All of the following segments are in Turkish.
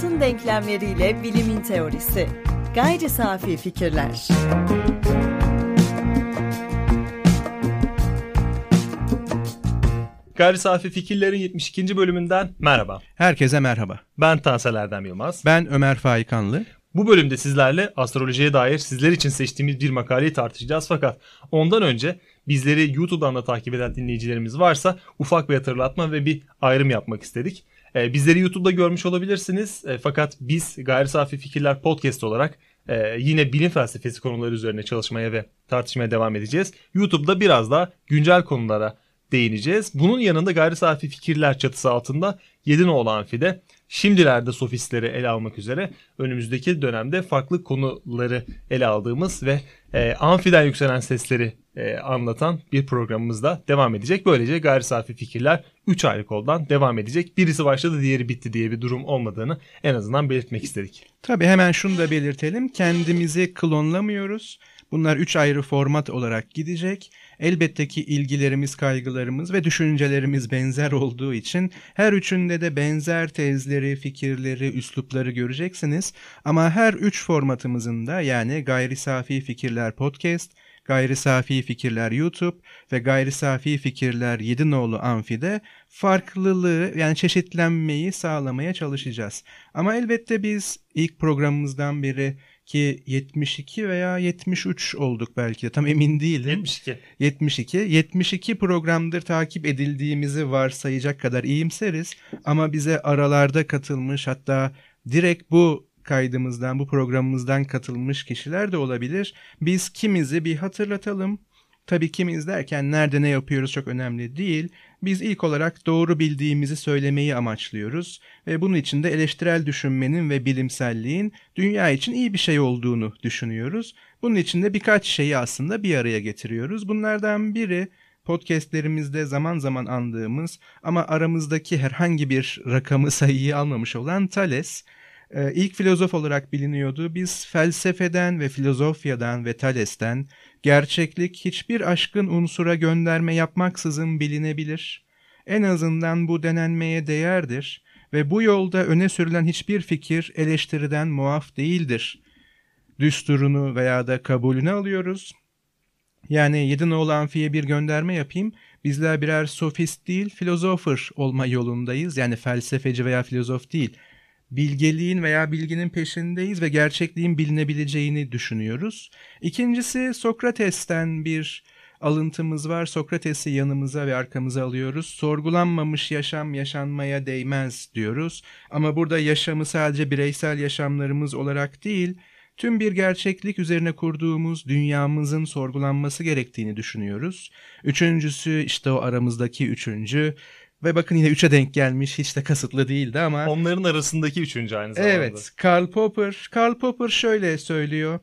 hayatın denklemleriyle bilimin teorisi. Gayri safi fikirler. Gayri Safi Fikirlerin 72. bölümünden merhaba. Herkese merhaba. Ben Tansel Erdem Yılmaz. Ben Ömer Faikanlı. Bu bölümde sizlerle astrolojiye dair sizler için seçtiğimiz bir makaleyi tartışacağız fakat ondan önce bizleri YouTube'dan da takip eden dinleyicilerimiz varsa ufak bir hatırlatma ve bir ayrım yapmak istedik. Ee, bizleri YouTube'da görmüş olabilirsiniz e, fakat biz Gayri Safi Fikirler Podcast olarak e, yine bilim felsefesi konuları üzerine çalışmaya ve tartışmaya devam edeceğiz. YouTube'da biraz daha güncel konulara değineceğiz. Bunun yanında gayri safi fikirler çatısı altında Yedinoğlu Amfi'de şimdilerde sofistleri ele almak üzere önümüzdeki dönemde farklı konuları ele aldığımız ve e, amfiden yükselen sesleri e, anlatan bir programımız da devam edecek. Böylece gayri safi fikirler 3 aylık koldan devam edecek. Birisi başladı diğeri bitti diye bir durum olmadığını en azından belirtmek istedik. Tabii hemen şunu da belirtelim. Kendimizi klonlamıyoruz. Bunlar 3 ayrı format olarak gidecek. Elbette ki ilgilerimiz, kaygılarımız ve düşüncelerimiz benzer olduğu için her üçünde de benzer tezleri, fikirleri, üslupları göreceksiniz. Ama her üç formatımızın da yani Gayri Safi Fikirler Podcast, Gayri Safi Fikirler YouTube ve Gayri Safi Fikirler Yedinoğlu Amfi'de farklılığı yani çeşitlenmeyi sağlamaya çalışacağız. Ama elbette biz ilk programımızdan beri ki 72 veya 73 olduk belki de tam emin değilim. 72. 72. 72 programdır takip edildiğimizi varsayacak kadar iyimseriz ama bize aralarda katılmış hatta direkt bu kaydımızdan bu programımızdan katılmış kişiler de olabilir. Biz kimizi bir hatırlatalım. Tabii kimiz derken nerede ne yapıyoruz çok önemli değil. Biz ilk olarak doğru bildiğimizi söylemeyi amaçlıyoruz ve bunun için de eleştirel düşünmenin ve bilimselliğin dünya için iyi bir şey olduğunu düşünüyoruz. Bunun için de birkaç şeyi aslında bir araya getiriyoruz. Bunlardan biri podcastlerimizde zaman zaman andığımız ama aramızdaki herhangi bir rakamı sayıyı almamış olan Thales. Ee, ilk filozof olarak biliniyordu. Biz felsefeden ve filozofyadan ve Thales'ten gerçeklik hiçbir aşkın unsura gönderme yapmaksızın bilinebilir. En azından bu denenmeye değerdir ve bu yolda öne sürülen hiçbir fikir eleştiriden muaf değildir. Düsturunu veya da kabulünü alıyoruz. Yani Yedinoğlu Amfi'ye bir gönderme yapayım. Bizler birer sofist değil, filozofer olma yolundayız. Yani felsefeci veya filozof değil bilgeliğin veya bilginin peşindeyiz ve gerçekliğin bilinebileceğini düşünüyoruz. İkincisi Sokrates'ten bir alıntımız var. Sokrates'i yanımıza ve arkamıza alıyoruz. Sorgulanmamış yaşam yaşanmaya değmez diyoruz. Ama burada yaşamı sadece bireysel yaşamlarımız olarak değil, tüm bir gerçeklik üzerine kurduğumuz dünyamızın sorgulanması gerektiğini düşünüyoruz. Üçüncüsü işte o aramızdaki üçüncü ve bakın yine 3'e denk gelmiş. Hiç de kasıtlı değildi ama. Onların arasındaki üçüncü aynı zamanda. Evet. Karl Popper. Karl Popper şöyle söylüyor.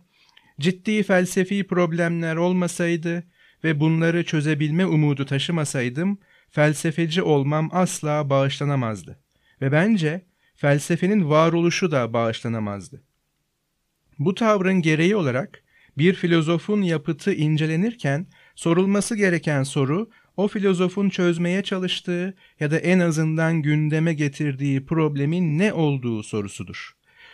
Ciddi felsefi problemler olmasaydı ve bunları çözebilme umudu taşımasaydım felsefeci olmam asla bağışlanamazdı. Ve bence felsefenin varoluşu da bağışlanamazdı. Bu tavrın gereği olarak bir filozofun yapıtı incelenirken sorulması gereken soru o filozofun çözmeye çalıştığı ya da en azından gündeme getirdiği problemin ne olduğu sorusudur.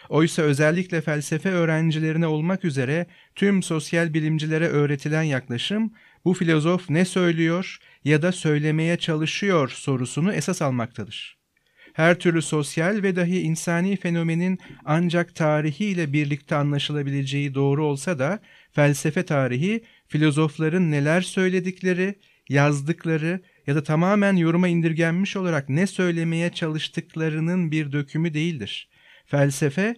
Oysa özellikle felsefe öğrencilerine olmak üzere tüm sosyal bilimcilere öğretilen yaklaşım bu filozof ne söylüyor ya da söylemeye çalışıyor sorusunu esas almaktadır. Her türlü sosyal ve dahi insani fenomenin ancak tarihiyle birlikte anlaşılabileceği doğru olsa da felsefe tarihi filozofların neler söyledikleri yazdıkları ya da tamamen yoruma indirgenmiş olarak ne söylemeye çalıştıklarının bir dökümü değildir. Felsefe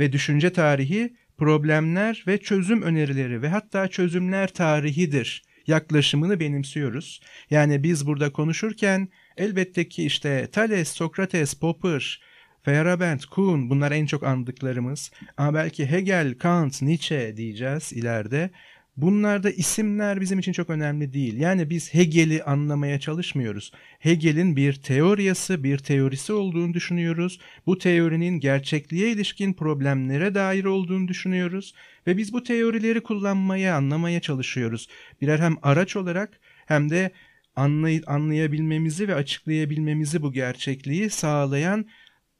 ve düşünce tarihi problemler ve çözüm önerileri ve hatta çözümler tarihidir yaklaşımını benimsiyoruz. Yani biz burada konuşurken elbette ki işte Thales, Sokrates, Popper, Feyerabend, Kuhn bunlar en çok andıklarımız. Ama belki Hegel, Kant, Nietzsche diyeceğiz ileride. Bunlarda isimler bizim için çok önemli değil. Yani biz Hegel'i anlamaya çalışmıyoruz. Hegel'in bir teoriyası, bir teorisi olduğunu düşünüyoruz. Bu teorinin gerçekliğe ilişkin problemlere dair olduğunu düşünüyoruz. Ve biz bu teorileri kullanmaya, anlamaya çalışıyoruz. Birer hem araç olarak hem de anlay anlayabilmemizi ve açıklayabilmemizi bu gerçekliği sağlayan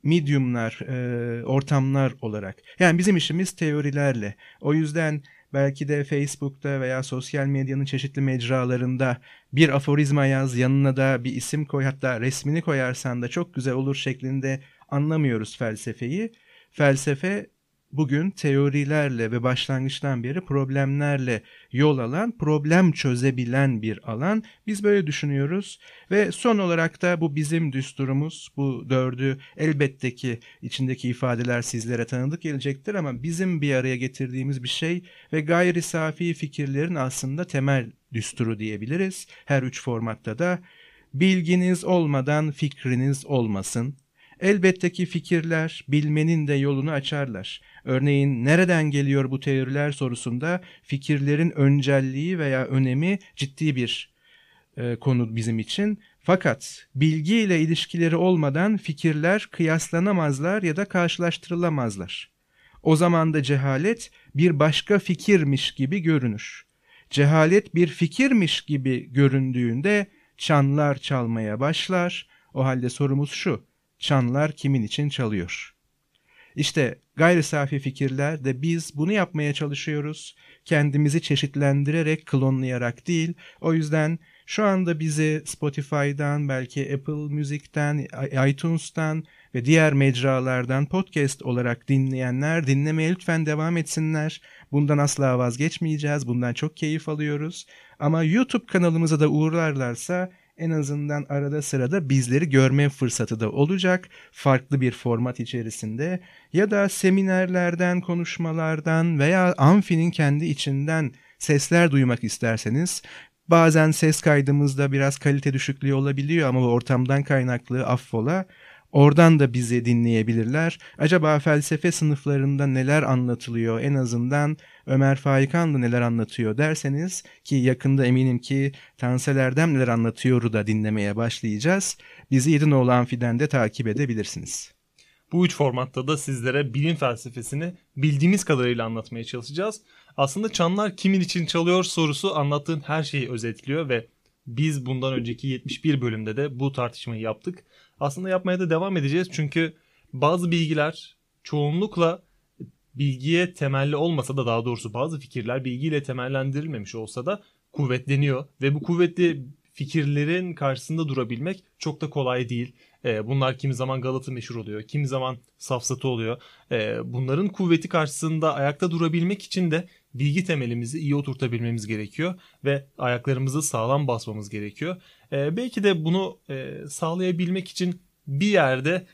mediumlar, e, ortamlar olarak. Yani bizim işimiz teorilerle. O yüzden belki de Facebook'ta veya sosyal medyanın çeşitli mecralarında bir aforizma yaz, yanına da bir isim koy hatta resmini koyarsan da çok güzel olur şeklinde anlamıyoruz felsefeyi. Felsefe bugün teorilerle ve başlangıçtan beri problemlerle yol alan, problem çözebilen bir alan. Biz böyle düşünüyoruz ve son olarak da bu bizim düsturumuz. Bu dördü elbette ki içindeki ifadeler sizlere tanıdık gelecektir ama bizim bir araya getirdiğimiz bir şey ve gayri safi fikirlerin aslında temel düsturu diyebiliriz. Her üç formatta da bilginiz olmadan fikriniz olmasın. Elbette ki fikirler bilmenin de yolunu açarlar. Örneğin nereden geliyor bu teoriler sorusunda fikirlerin öncelliği veya önemi ciddi bir e, konu bizim için. Fakat bilgi ile ilişkileri olmadan fikirler kıyaslanamazlar ya da karşılaştırılamazlar. O zaman da cehalet bir başka fikirmiş gibi görünür. Cehalet bir fikirmiş gibi göründüğünde çanlar çalmaya başlar. O halde sorumuz şu, çanlar kimin için çalıyor? İşte gayri safi fikirler de biz bunu yapmaya çalışıyoruz. Kendimizi çeşitlendirerek, klonlayarak değil. O yüzden şu anda bizi Spotify'dan, belki Apple Music'ten, iTunes'tan ve diğer mecralardan podcast olarak dinleyenler dinlemeye lütfen devam etsinler. Bundan asla vazgeçmeyeceğiz. Bundan çok keyif alıyoruz. Ama YouTube kanalımıza da uğrarlarsa en azından arada sırada bizleri görme fırsatı da olacak farklı bir format içerisinde ya da seminerlerden, konuşmalardan veya amfinin kendi içinden sesler duymak isterseniz bazen ses kaydımızda biraz kalite düşüklüğü olabiliyor ama ortamdan kaynaklı affola Oradan da bizi dinleyebilirler. Acaba felsefe sınıflarında neler anlatılıyor en azından Ömer Faikanlı neler anlatıyor derseniz ki yakında eminim ki Tansel Erdem neler anlatıyoru da dinlemeye başlayacağız. Bizi Yedinoğlu Amfi'den de takip edebilirsiniz. Bu üç formatta da sizlere bilim felsefesini bildiğimiz kadarıyla anlatmaya çalışacağız. Aslında çanlar kimin için çalıyor sorusu anlattığın her şeyi özetliyor ve biz bundan önceki 71 bölümde de bu tartışmayı yaptık. Aslında yapmaya da devam edeceğiz çünkü bazı bilgiler çoğunlukla bilgiye temelli olmasa da daha doğrusu bazı fikirler bilgiyle temellendirilmemiş olsa da kuvvetleniyor ve bu kuvvetli fikirlerin karşısında durabilmek çok da kolay değil. Ee, bunlar kimi zaman Galata meşhur oluyor, kimi zaman safsatı oluyor. Ee, bunların kuvveti karşısında ayakta durabilmek için de bilgi temelimizi iyi oturtabilmemiz gerekiyor ve ayaklarımızı sağlam basmamız gerekiyor. Ee, belki de bunu e, sağlayabilmek için bir yerde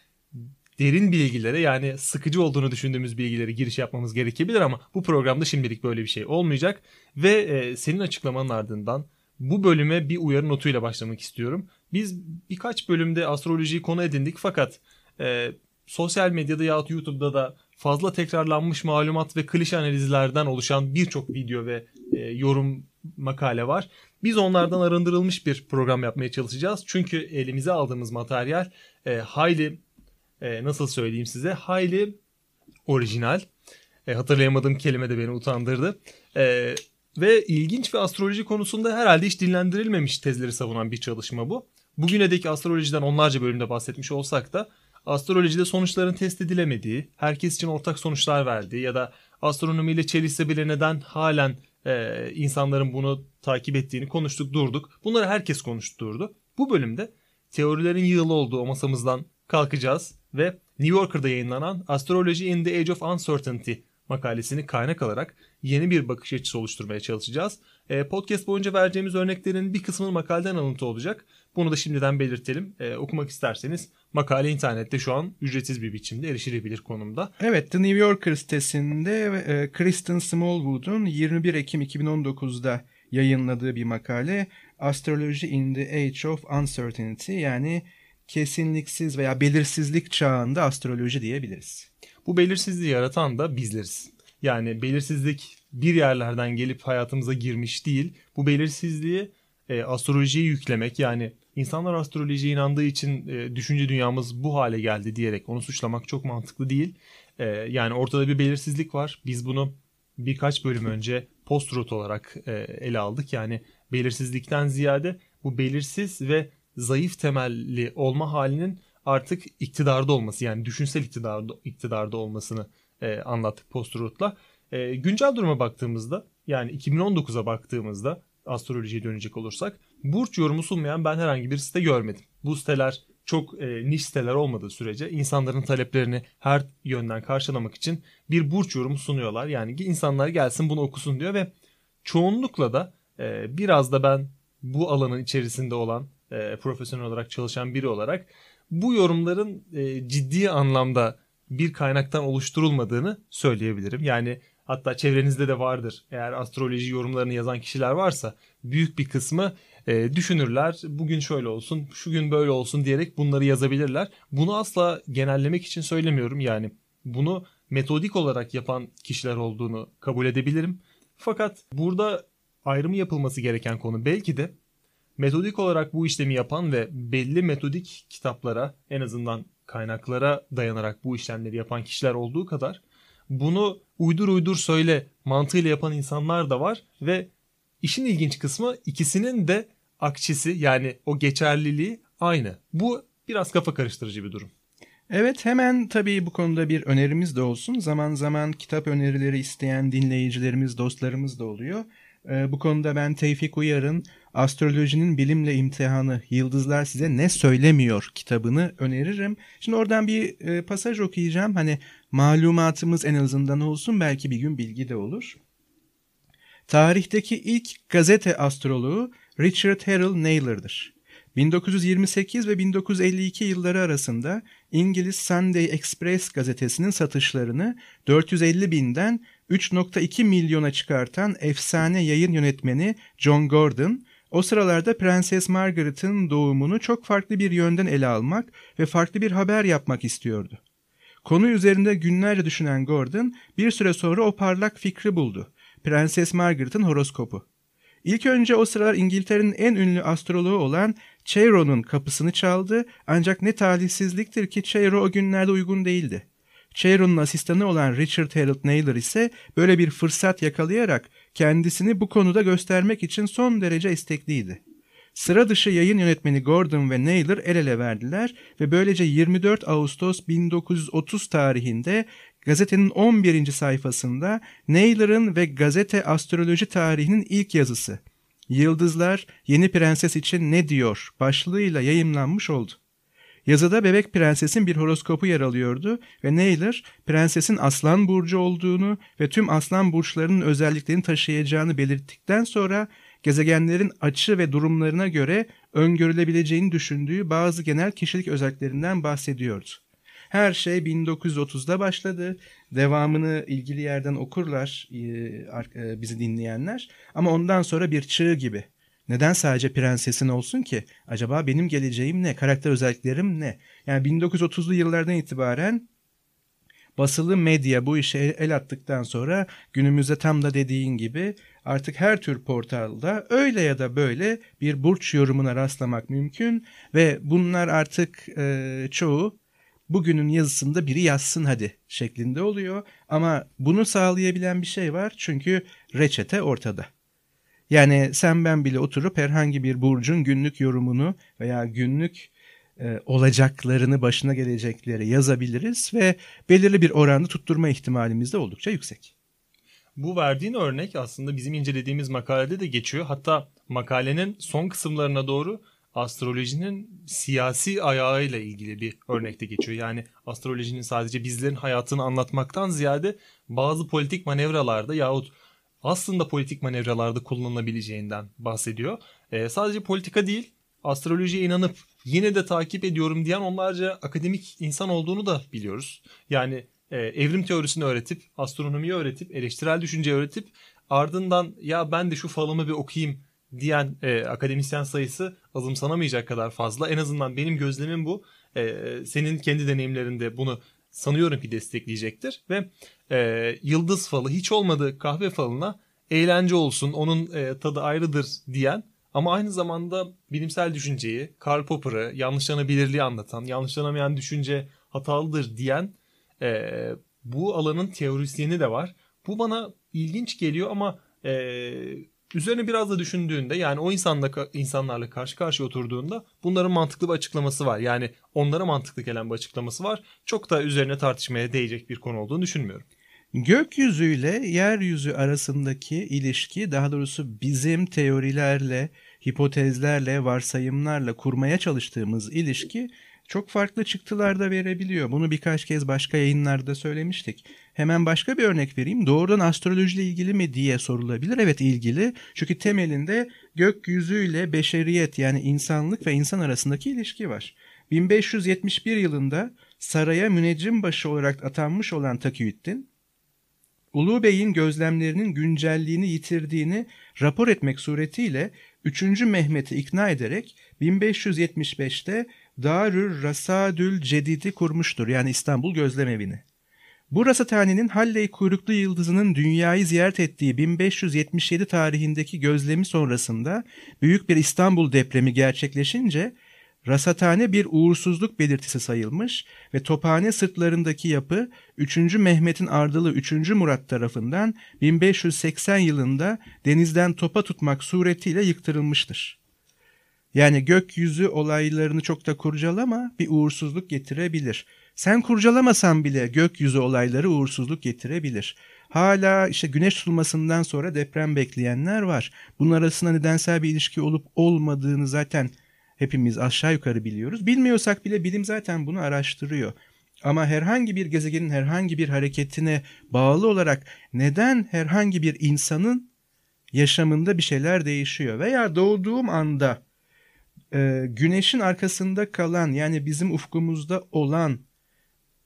derin bilgilere yani sıkıcı olduğunu düşündüğümüz bilgilere giriş yapmamız gerekebilir ama bu programda şimdilik böyle bir şey olmayacak. Ve e, senin açıklamanın ardından bu bölüme bir uyarı notuyla başlamak istiyorum. Biz birkaç bölümde astrolojiyi konu edindik fakat e, sosyal medyada yahut YouTube'da da fazla tekrarlanmış malumat ve klişe analizlerden oluşan birçok video ve e, yorum makale var. Biz onlardan arındırılmış bir program yapmaya çalışacağız. Çünkü elimize aldığımız materyal e, hayli e, nasıl söyleyeyim size hayli orijinal. E, hatırlayamadığım kelime de beni utandırdı. E, ve ilginç ve astroloji konusunda herhalde hiç dinlendirilmemiş tezleri savunan bir çalışma bu. Bugüne dek astrolojiden onlarca bölümde bahsetmiş olsak da astrolojide sonuçların test edilemediği, herkes için ortak sonuçlar verdiği ya da astronomiyle çelişse bile neden halen e, insanların bunu takip ettiğini konuştuk durduk. Bunları herkes konuştu durdu. Bu bölümde teorilerin yığılı olduğu o masamızdan kalkacağız ve New Yorker'da yayınlanan Astrology in the Age of Uncertainty makalesini kaynak alarak yeni bir bakış açısı oluşturmaya çalışacağız. E, podcast boyunca vereceğimiz örneklerin bir kısmının makaleden alıntı olacak. Bunu da şimdiden belirtelim. E, okumak isterseniz makale internette şu an ücretsiz bir biçimde erişilebilir konumda. Evet The New Yorker sitesinde e, Kristen Smallwood'un 21 Ekim 2019'da yayınladığı bir makale Astrology in the Age of Uncertainty yani kesinliksiz veya belirsizlik çağında astroloji diyebiliriz. Bu belirsizliği yaratan da bizleriz. Yani belirsizlik bir yerlerden gelip hayatımıza girmiş değil. Bu belirsizliği e, astrolojiye yüklemek yani insanlar astrolojiye inandığı için e, düşünce dünyamız bu hale geldi diyerek onu suçlamak çok mantıklı değil. E, yani ortada bir belirsizlik var. Biz bunu birkaç bölüm önce post-rot olarak e, ele aldık. Yani belirsizlikten ziyade bu belirsiz ve zayıf temelli olma halinin artık iktidarda olması yani düşünsel iktidarda, iktidarda olmasını e, anlattık post-truth'la. E, güncel duruma baktığımızda yani 2019'a baktığımızda astrolojiye dönecek olursak burç yorumu sunmayan ben herhangi bir site görmedim. Bu siteler çok e, niş siteler olmadığı sürece insanların taleplerini her yönden karşılamak için bir burç yorumu sunuyorlar. Yani insanlar gelsin bunu okusun diyor ve çoğunlukla da e, biraz da ben bu alanın içerisinde olan e, profesyonel olarak çalışan biri olarak bu yorumların e, ciddi anlamda bir kaynaktan oluşturulmadığını söyleyebilirim. Yani hatta çevrenizde de vardır. Eğer astroloji yorumlarını yazan kişiler varsa büyük bir kısmı e, düşünürler. Bugün şöyle olsun, şu gün böyle olsun diyerek bunları yazabilirler. Bunu asla genellemek için söylemiyorum. Yani bunu metodik olarak yapan kişiler olduğunu kabul edebilirim. Fakat burada ayrımı yapılması gereken konu belki de metodik olarak bu işlemi yapan ve belli metodik kitaplara en azından kaynaklara dayanarak bu işlemleri yapan kişiler olduğu kadar bunu uydur uydur söyle mantığıyla yapan insanlar da var ve işin ilginç kısmı ikisinin de akçesi yani o geçerliliği aynı. Bu biraz kafa karıştırıcı bir durum. Evet hemen tabii bu konuda bir önerimiz de olsun. Zaman zaman kitap önerileri isteyen dinleyicilerimiz, dostlarımız da oluyor. Ee, bu konuda ben Tevfik Uyar'ın Astrolojinin Bilimle İmtihanı Yıldızlar Size Ne Söylemiyor kitabını öneririm. Şimdi oradan bir e, pasaj okuyacağım. Hani malumatımız en azından olsun belki bir gün bilgi de olur. Tarihteki ilk gazete astroloğu Richard Harrell Naylor'dır. 1928 ve 1952 yılları arasında İngiliz Sunday Express gazetesinin satışlarını 450 binden 3.2 milyona çıkartan efsane yayın yönetmeni John Gordon, o sıralarda Prenses Margaret'ın doğumunu çok farklı bir yönden ele almak ve farklı bir haber yapmak istiyordu. Konu üzerinde günlerce düşünen Gordon bir süre sonra o parlak fikri buldu. Prenses Margaret'ın horoskopu. İlk önce o sıralar İngiltere'nin en ünlü astroloğu olan Cheiro'nun kapısını çaldı ancak ne talihsizliktir ki Cheiro o günlerde uygun değildi. Cheiro'nun asistanı olan Richard Harold Naylor ise böyle bir fırsat yakalayarak kendisini bu konuda göstermek için son derece istekliydi. Sıra dışı yayın yönetmeni Gordon ve Naylor el ele verdiler ve böylece 24 Ağustos 1930 tarihinde gazetenin 11. sayfasında Naylor'ın ve gazete astroloji tarihinin ilk yazısı Yıldızlar Yeni Prenses için ne diyor başlığıyla yayımlanmış oldu. Yazıda bebek prensesin bir horoskopu yer alıyordu ve Naylor prensesin aslan burcu olduğunu ve tüm aslan burçlarının özelliklerini taşıyacağını belirttikten sonra gezegenlerin açı ve durumlarına göre öngörülebileceğini düşündüğü bazı genel kişilik özelliklerinden bahsediyordu. Her şey 1930'da başladı. Devamını ilgili yerden okurlar e, e, bizi dinleyenler. Ama ondan sonra bir çığ gibi. Neden sadece prensesin olsun ki? Acaba benim geleceğim ne? Karakter özelliklerim ne? Yani 1930'lu yıllardan itibaren basılı medya bu işe el attıktan sonra günümüzde tam da dediğin gibi artık her tür portalda öyle ya da böyle bir burç yorumuna rastlamak mümkün ve bunlar artık e, çoğu bugünün yazısında biri yazsın hadi şeklinde oluyor. Ama bunu sağlayabilen bir şey var çünkü reçete ortada. Yani sen ben bile oturup herhangi bir burcun günlük yorumunu veya günlük e, olacaklarını başına gelecekleri yazabiliriz ve belirli bir oranda tutturma ihtimalimiz de oldukça yüksek. Bu verdiğin örnek aslında bizim incelediğimiz makalede de geçiyor. Hatta makalenin son kısımlarına doğru astrolojinin siyasi ayağıyla ilgili bir örnekte geçiyor. Yani astrolojinin sadece bizlerin hayatını anlatmaktan ziyade bazı politik manevralarda yahut aslında politik manevralarda kullanılabileceğinden bahsediyor. Ee, sadece politika değil, astrolojiye inanıp yine de takip ediyorum diyen onlarca akademik insan olduğunu da biliyoruz. Yani e, evrim teorisini öğretip, astronomiyi öğretip, eleştirel düşünce öğretip ardından ya ben de şu falımı bir okuyayım diyen e, akademisyen sayısı azımsanamayacak kadar fazla. En azından benim gözlemim bu. E, senin kendi deneyimlerinde bunu sanıyorum ki destekleyecektir. Ve e, yıldız falı hiç olmadı kahve falına eğlence olsun onun e, tadı ayrıdır diyen ama aynı zamanda bilimsel düşünceyi, Karl Popper'ı yanlışlanabilirliği anlatan, yanlışlanamayan düşünce hatalıdır diyen e, bu alanın teorisyeni de var. Bu bana ilginç geliyor ama e, Üzerine biraz da düşündüğünde yani o insanla insanlarla karşı karşıya oturduğunda bunların mantıklı bir açıklaması var. Yani onlara mantıklı gelen bir açıklaması var. Çok da üzerine tartışmaya değecek bir konu olduğunu düşünmüyorum. Gökyüzüyle yeryüzü arasındaki ilişki daha doğrusu bizim teorilerle, hipotezlerle, varsayımlarla kurmaya çalıştığımız ilişki çok farklı çıktılar da verebiliyor. Bunu birkaç kez başka yayınlarda söylemiştik. Hemen başka bir örnek vereyim. Doğrudan astrolojiyle ilgili mi diye sorulabilir. Evet ilgili. Çünkü temelinde gökyüzüyle beşeriyet yani insanlık ve insan arasındaki ilişki var. 1571 yılında saraya müneccim başı olarak atanmış olan Takiyüddin, Ulu Bey'in gözlemlerinin güncelliğini yitirdiğini rapor etmek suretiyle 3. Mehmet'i ikna ederek 1575'te Darür Rasadül Cedid'i kurmuştur yani İstanbul Gözlem Evi'ni. Bu rasathanenin Halley kuyruklu yıldızının dünyayı ziyaret ettiği 1577 tarihindeki gözlemi sonrasında büyük bir İstanbul depremi gerçekleşince rasathane bir uğursuzluk belirtisi sayılmış ve tophane sırtlarındaki yapı 3. Mehmet'in ardılı 3. Murat tarafından 1580 yılında denizden topa tutmak suretiyle yıktırılmıştır. Yani gökyüzü olaylarını çok da kurcalama bir uğursuzluk getirebilir. Sen kurcalamasan bile gökyüzü olayları uğursuzluk getirebilir. Hala işte güneş tutulmasından sonra deprem bekleyenler var. Bunun arasında nedensel bir ilişki olup olmadığını zaten hepimiz aşağı yukarı biliyoruz. Bilmiyorsak bile bilim zaten bunu araştırıyor. Ama herhangi bir gezegenin herhangi bir hareketine bağlı olarak neden herhangi bir insanın yaşamında bir şeyler değişiyor veya doğduğum anda e, güneşin arkasında kalan yani bizim ufkumuzda olan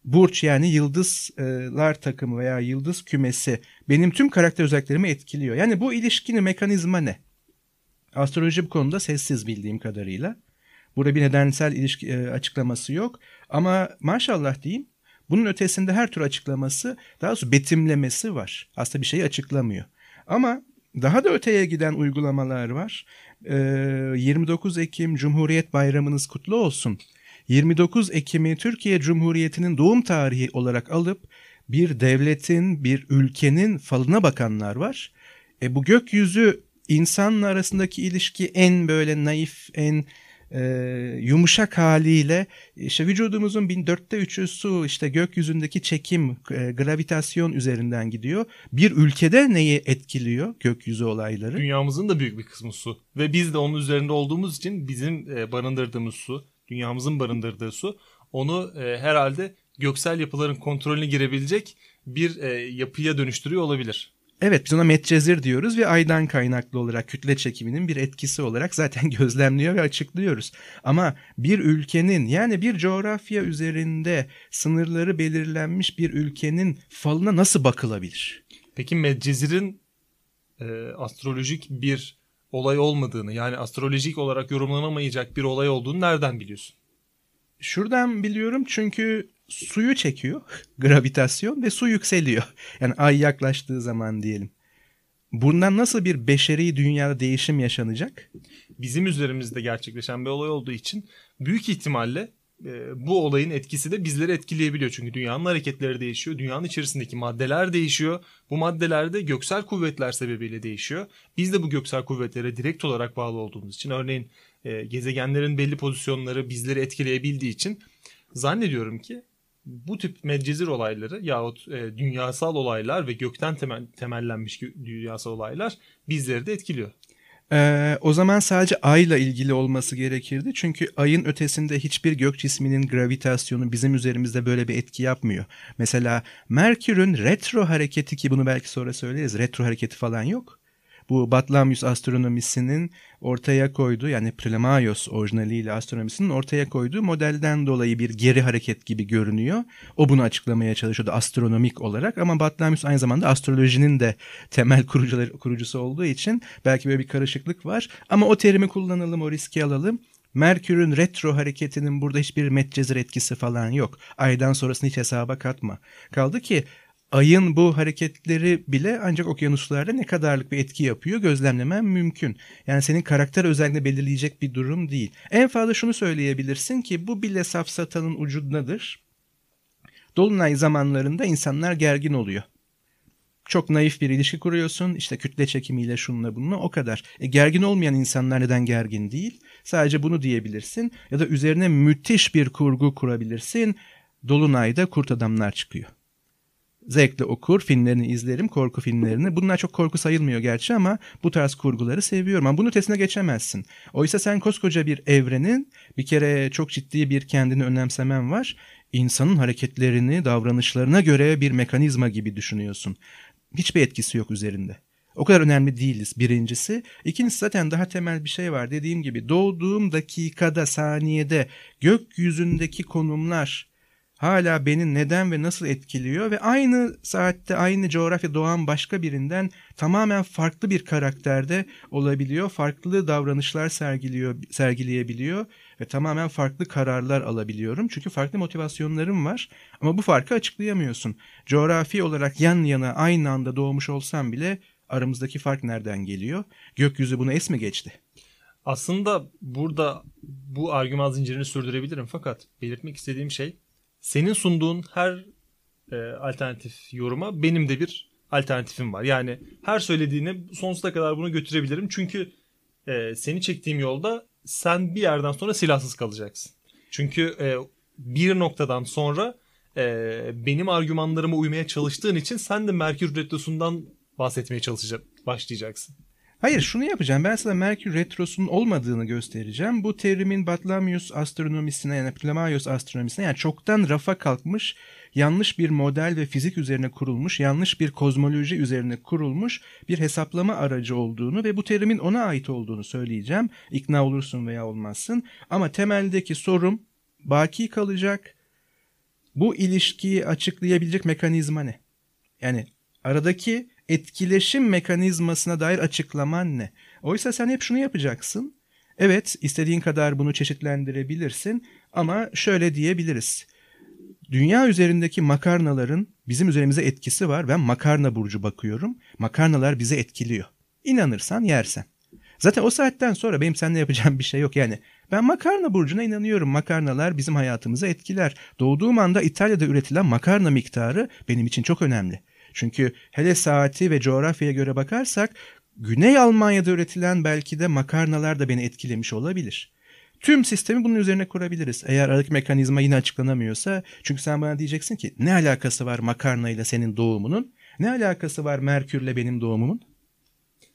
burç yani yıldızlar takımı veya yıldız kümesi benim tüm karakter özelliklerimi etkiliyor. Yani bu ilişkinin mekanizma ne? Astroloji bu konuda sessiz bildiğim kadarıyla. Burada bir nedensel ilişki e, açıklaması yok. Ama maşallah diyeyim bunun ötesinde her tür açıklaması daha doğrusu betimlemesi var. Aslında bir şeyi açıklamıyor. Ama daha da öteye giden uygulamalar var. 29 ee, Ekim Cumhuriyet Bayramınız kutlu olsun. 29 Ekim'i Türkiye Cumhuriyeti'nin doğum tarihi olarak alıp bir devletin, bir ülkenin falına bakanlar var. E bu gökyüzü insanla arasındaki ilişki en böyle naif, en e, yumuşak haliyle işte vücudumuzun bin dörtte üçü su işte gökyüzündeki çekim e, gravitasyon üzerinden gidiyor. Bir ülkede neyi etkiliyor gökyüzü olayları? Dünyamızın da büyük bir kısmı su ve biz de onun üzerinde olduğumuz için bizim e, barındırdığımız su dünyamızın barındırdığı su onu e, herhalde göksel yapıların kontrolüne girebilecek bir e, yapıya dönüştürüyor olabilir. Evet biz ona metcezir diyoruz ve aydan kaynaklı olarak kütle çekiminin bir etkisi olarak zaten gözlemliyor ve açıklıyoruz. Ama bir ülkenin yani bir coğrafya üzerinde sınırları belirlenmiş bir ülkenin falına nasıl bakılabilir? Peki Medcezir'in e, astrolojik bir olay olmadığını yani astrolojik olarak yorumlanamayacak bir olay olduğunu nereden biliyorsun? Şuradan biliyorum çünkü suyu çekiyor gravitasyon ve su yükseliyor. Yani ay yaklaştığı zaman diyelim. Bundan nasıl bir beşeri dünyada değişim yaşanacak? Bizim üzerimizde gerçekleşen bir olay olduğu için büyük ihtimalle e, bu olayın etkisi de bizleri etkileyebiliyor. Çünkü dünyanın hareketleri değişiyor. Dünyanın içerisindeki maddeler değişiyor. Bu maddeler de göksel kuvvetler sebebiyle değişiyor. Biz de bu göksel kuvvetlere direkt olarak bağlı olduğumuz için örneğin e, gezegenlerin belli pozisyonları bizleri etkileyebildiği için zannediyorum ki bu tip medcezir olayları yahut e, dünyasal olaylar ve gökten temel, temellenmiş dünyasal olaylar bizleri de etkiliyor. Ee, o zaman sadece ayla ilgili olması gerekirdi. Çünkü ayın ötesinde hiçbir gök cisminin gravitasyonu bizim üzerimizde böyle bir etki yapmıyor. Mesela Merkür'ün retro hareketi ki bunu belki sonra söyleriz. Retro hareketi falan yok bu Batlamyus astronomisinin ortaya koyduğu yani Ptolemaios orijinaliyle astronomisinin ortaya koyduğu modelden dolayı bir geri hareket gibi görünüyor. O bunu açıklamaya çalışıyordu astronomik olarak ama Batlamyus aynı zamanda astrolojinin de temel kurucuları, kurucusu olduğu için belki böyle bir karışıklık var. Ama o terimi kullanalım, o riski alalım. Merkür'ün retro hareketinin burada hiçbir metcezir etkisi falan yok. Aydan sonrasını hiç hesaba katma. Kaldı ki ayın bu hareketleri bile ancak okyanuslarda ne kadarlık bir etki yapıyor gözlemlemen mümkün. Yani senin karakter özelliğini belirleyecek bir durum değil. En fazla şunu söyleyebilirsin ki bu bile safsatanın ucundadır. Dolunay zamanlarında insanlar gergin oluyor. Çok naif bir ilişki kuruyorsun. İşte kütle çekimiyle şununla bununla o kadar. E, gergin olmayan insanlar neden gergin değil? Sadece bunu diyebilirsin. Ya da üzerine müthiş bir kurgu kurabilirsin. Dolunay'da kurt adamlar çıkıyor. Zevkle okur, filmlerini izlerim, korku filmlerini. Bunlar çok korku sayılmıyor gerçi ama bu tarz kurguları seviyorum. Ama bunun ötesine geçemezsin. Oysa sen koskoca bir evrenin bir kere çok ciddi bir kendini önemsemen var. İnsanın hareketlerini, davranışlarına göre bir mekanizma gibi düşünüyorsun. Hiçbir etkisi yok üzerinde. O kadar önemli değiliz birincisi. İkincisi zaten daha temel bir şey var. Dediğim gibi doğduğum dakikada, saniyede gökyüzündeki konumlar hala beni neden ve nasıl etkiliyor ve aynı saatte aynı coğrafya doğan başka birinden tamamen farklı bir karakterde olabiliyor. Farklı davranışlar sergiliyor, sergileyebiliyor ve tamamen farklı kararlar alabiliyorum. Çünkü farklı motivasyonlarım var ama bu farkı açıklayamıyorsun. Coğrafi olarak yan yana aynı anda doğmuş olsam bile aramızdaki fark nereden geliyor? Gökyüzü bunu es mi geçti? Aslında burada bu argüman zincirini sürdürebilirim fakat belirtmek istediğim şey senin sunduğun her e, alternatif yoruma benim de bir alternatifim var. Yani her söylediğine sonsuza kadar bunu götürebilirim. Çünkü e, seni çektiğim yolda sen bir yerden sonra silahsız kalacaksın. Çünkü e, bir noktadan sonra e, benim argümanlarıma uymaya çalıştığın için sen de Merkür Retrosu'ndan bahsetmeye çalışacak, başlayacaksın. Hayır şunu yapacağım. Ben sana Merkür Retrosu'nun olmadığını göstereceğim. Bu terimin Batlamyus astronomisine yani Ptolemaios astronomisine yani çoktan rafa kalkmış yanlış bir model ve fizik üzerine kurulmuş, yanlış bir kozmoloji üzerine kurulmuş bir hesaplama aracı olduğunu ve bu terimin ona ait olduğunu söyleyeceğim. İkna olursun veya olmazsın. Ama temeldeki sorum baki kalacak. Bu ilişkiyi açıklayabilecek mekanizma ne? Yani aradaki etkileşim mekanizmasına dair açıklaman ne? Oysa sen hep şunu yapacaksın. Evet, istediğin kadar bunu çeşitlendirebilirsin ama şöyle diyebiliriz. Dünya üzerindeki makarnaların bizim üzerimize etkisi var. Ben makarna burcu bakıyorum. Makarnalar bizi etkiliyor. İnanırsan yersen. Zaten o saatten sonra benim seninle yapacağım bir şey yok. Yani ben makarna burcuna inanıyorum. Makarnalar bizim hayatımızı etkiler. Doğduğum anda İtalya'da üretilen makarna miktarı benim için çok önemli. Çünkü hele saati ve coğrafyaya göre bakarsak Güney Almanya'da üretilen belki de makarnalar da beni etkilemiş olabilir. Tüm sistemi bunun üzerine kurabiliriz. Eğer aradaki mekanizma yine açıklanamıyorsa çünkü sen bana diyeceksin ki ne alakası var makarna ile senin doğumunun? Ne alakası var Merkürle benim doğumumun?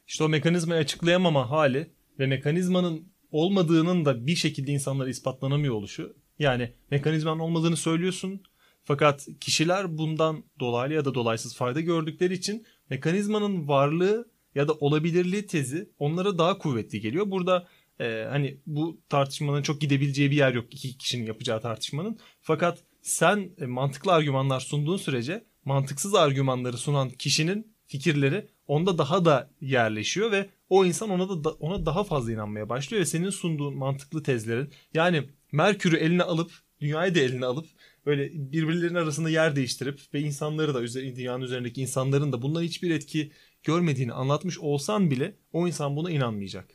İşte o mekanizmayı açıklayamama hali ve mekanizmanın olmadığının da bir şekilde insanlara ispatlanamıyor oluşu. Yani mekanizmanın olmadığını söylüyorsun fakat kişiler bundan dolaylı ya da dolaysız fayda gördükleri için mekanizmanın varlığı ya da olabilirliği tezi onlara daha kuvvetli geliyor. Burada e, hani bu tartışmanın çok gidebileceği bir yer yok iki kişinin yapacağı tartışmanın. Fakat sen e, mantıklı argümanlar sunduğun sürece mantıksız argümanları sunan kişinin fikirleri onda daha da yerleşiyor ve o insan ona da ona daha fazla inanmaya başlıyor ve senin sunduğun mantıklı tezlerin yani Merkür'ü eline alıp dünyayı da eline alıp böyle birbirlerinin arasında yer değiştirip ve insanları da dünyanın üzerindeki insanların da bundan hiçbir etki görmediğini anlatmış olsan bile o insan buna inanmayacak.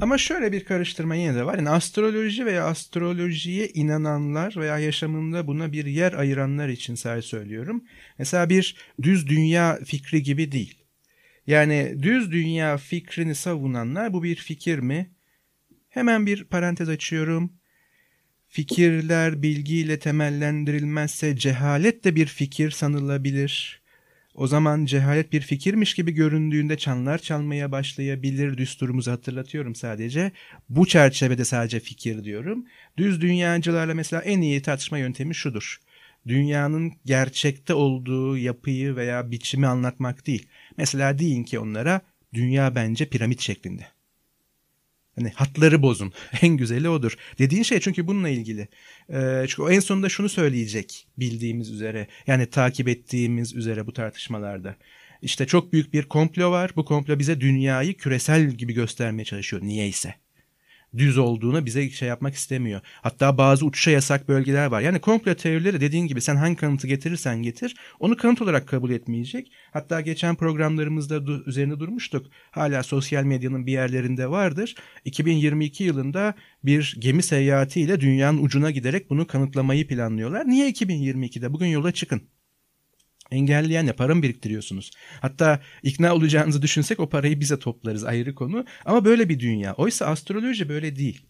Ama şöyle bir karıştırma yine de var. Yani astroloji veya astrolojiye inananlar veya yaşamında buna bir yer ayıranlar için sadece söylüyorum. Mesela bir düz dünya fikri gibi değil. Yani düz dünya fikrini savunanlar bu bir fikir mi? Hemen bir parantez açıyorum. Fikirler bilgiyle temellendirilmezse cehalet de bir fikir sanılabilir. O zaman cehalet bir fikirmiş gibi göründüğünde çanlar çalmaya başlayabilir. Düsturumuzu hatırlatıyorum sadece. Bu çerçevede sadece fikir diyorum. Düz dünyacılarla mesela en iyi tartışma yöntemi şudur. Dünyanın gerçekte olduğu yapıyı veya biçimi anlatmak değil. Mesela deyin ki onlara dünya bence piramit şeklinde. Hani hatları bozun. En güzeli odur. Dediğin şey çünkü bununla ilgili. Ee, çünkü o en sonunda şunu söyleyecek bildiğimiz üzere. Yani takip ettiğimiz üzere bu tartışmalarda. İşte çok büyük bir komplo var. Bu komplo bize dünyayı küresel gibi göstermeye çalışıyor. Niyeyse düz olduğunu bize şey yapmak istemiyor. Hatta bazı uçuşa yasak bölgeler var. Yani komplo teorileri dediğin gibi sen hangi kanıtı getirirsen getir onu kanıt olarak kabul etmeyecek. Hatta geçen programlarımızda du- üzerinde durmuştuk. Hala sosyal medyanın bir yerlerinde vardır. 2022 yılında bir gemi seyahatiyle dünyanın ucuna giderek bunu kanıtlamayı planlıyorlar. Niye 2022'de? Bugün yola çıkın. Engelleyen ne? Para mı biriktiriyorsunuz? Hatta ikna olacağınızı düşünsek o parayı bize toplarız ayrı konu. Ama böyle bir dünya. Oysa astroloji böyle değil.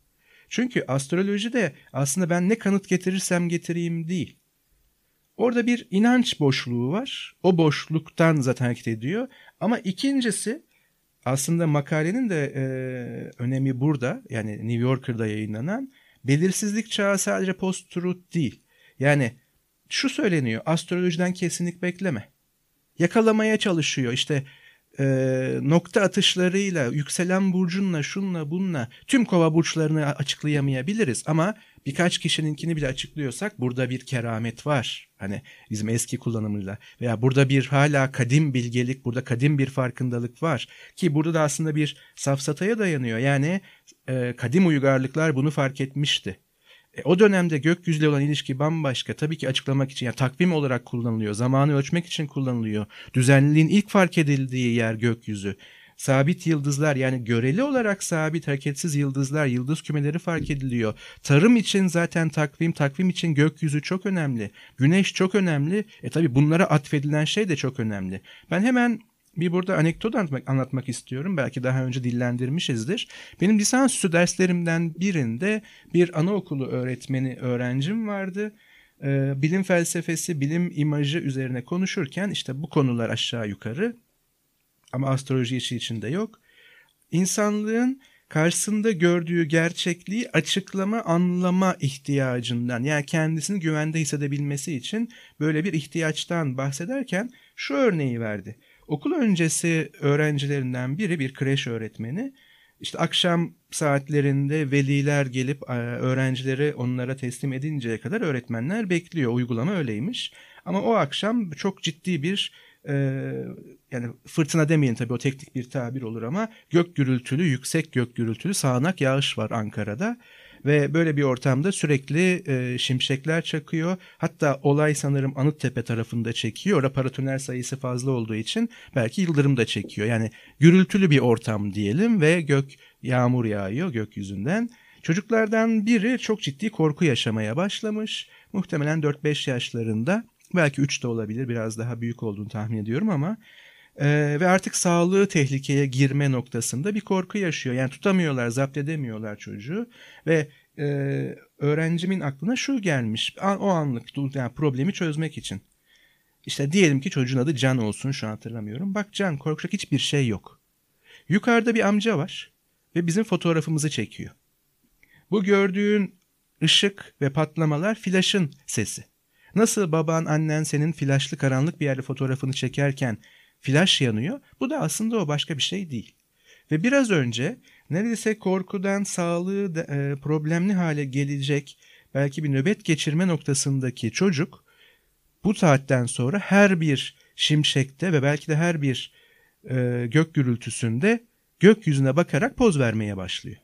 Çünkü astroloji de aslında ben ne kanıt getirirsem getireyim değil. Orada bir inanç boşluğu var. O boşluktan zaten hareket ediyor. Ama ikincisi aslında makalenin de e, önemi burada. Yani New Yorker'da yayınlanan belirsizlik çağı sadece post-truth değil. Yani şu söyleniyor astrolojiden kesinlik bekleme. Yakalamaya çalışıyor işte e, nokta atışlarıyla yükselen burcunla şunla bunla tüm kova burçlarını açıklayamayabiliriz ama birkaç kişininkini bile açıklıyorsak burada bir keramet var. Hani bizim eski kullanımıyla veya burada bir hala kadim bilgelik, burada kadim bir farkındalık var ki burada da aslında bir safsataya dayanıyor. Yani e, kadim uygarlıklar bunu fark etmişti. E, o dönemde gökyüzüyle olan ilişki bambaşka. Tabii ki açıklamak için yani takvim olarak kullanılıyor. Zamanı ölçmek için kullanılıyor. Düzenliliğin ilk fark edildiği yer gökyüzü. Sabit yıldızlar yani göreli olarak sabit hareketsiz yıldızlar, yıldız kümeleri fark ediliyor. Tarım için zaten takvim, takvim için gökyüzü çok önemli. Güneş çok önemli. E tabi bunlara atfedilen şey de çok önemli. Ben hemen bir burada anekdot anlatmak, anlatmak istiyorum. Belki daha önce dillendirmişizdir. Benim lisansüstü derslerimden birinde bir anaokulu öğretmeni öğrencim vardı. Ee, bilim felsefesi, bilim imajı üzerine konuşurken işte bu konular aşağı yukarı ama astroloji işi içinde yok. İnsanlığın karşısında gördüğü gerçekliği açıklama, anlama ihtiyacından yani kendisini güvende hissedebilmesi için böyle bir ihtiyaçtan bahsederken şu örneği verdi. Okul öncesi öğrencilerinden biri bir kreş öğretmeni. İşte akşam saatlerinde veliler gelip e, öğrencileri onlara teslim edinceye kadar öğretmenler bekliyor. Uygulama öyleymiş. Ama o akşam çok ciddi bir e, yani fırtına demeyin tabii o teknik bir tabir olur ama gök gürültülü, yüksek gök gürültülü sağanak yağış var Ankara'da. Ve böyle bir ortamda sürekli e, şimşekler çakıyor. Hatta olay sanırım Anıttepe tarafında çekiyor. Orada paratoner sayısı fazla olduğu için belki yıldırım da çekiyor. Yani gürültülü bir ortam diyelim ve gök yağmur yağıyor gökyüzünden. Çocuklardan biri çok ciddi korku yaşamaya başlamış. Muhtemelen 4-5 yaşlarında. Belki 3 de olabilir biraz daha büyük olduğunu tahmin ediyorum ama ee, ve artık sağlığı tehlikeye girme noktasında bir korku yaşıyor. Yani tutamıyorlar, zapt edemiyorlar çocuğu ve e, öğrencimin aklına şu gelmiş o anlık yani problemi çözmek için. İşte diyelim ki çocuğun adı Can olsun şu an hatırlamıyorum. Bak Can korkacak hiçbir şey yok. Yukarıda bir amca var ve bizim fotoğrafımızı çekiyor. Bu gördüğün ışık ve patlamalar flaşın sesi. Nasıl baban annen senin flaşlı karanlık bir yerde fotoğrafını çekerken flash yanıyor. Bu da aslında o başka bir şey değil. Ve biraz önce neredeyse korkudan sağlığı da, e, problemli hale gelecek belki bir nöbet geçirme noktasındaki çocuk bu saatten sonra her bir şimşekte ve belki de her bir e, gök gürültüsünde gökyüzüne bakarak poz vermeye başlıyor.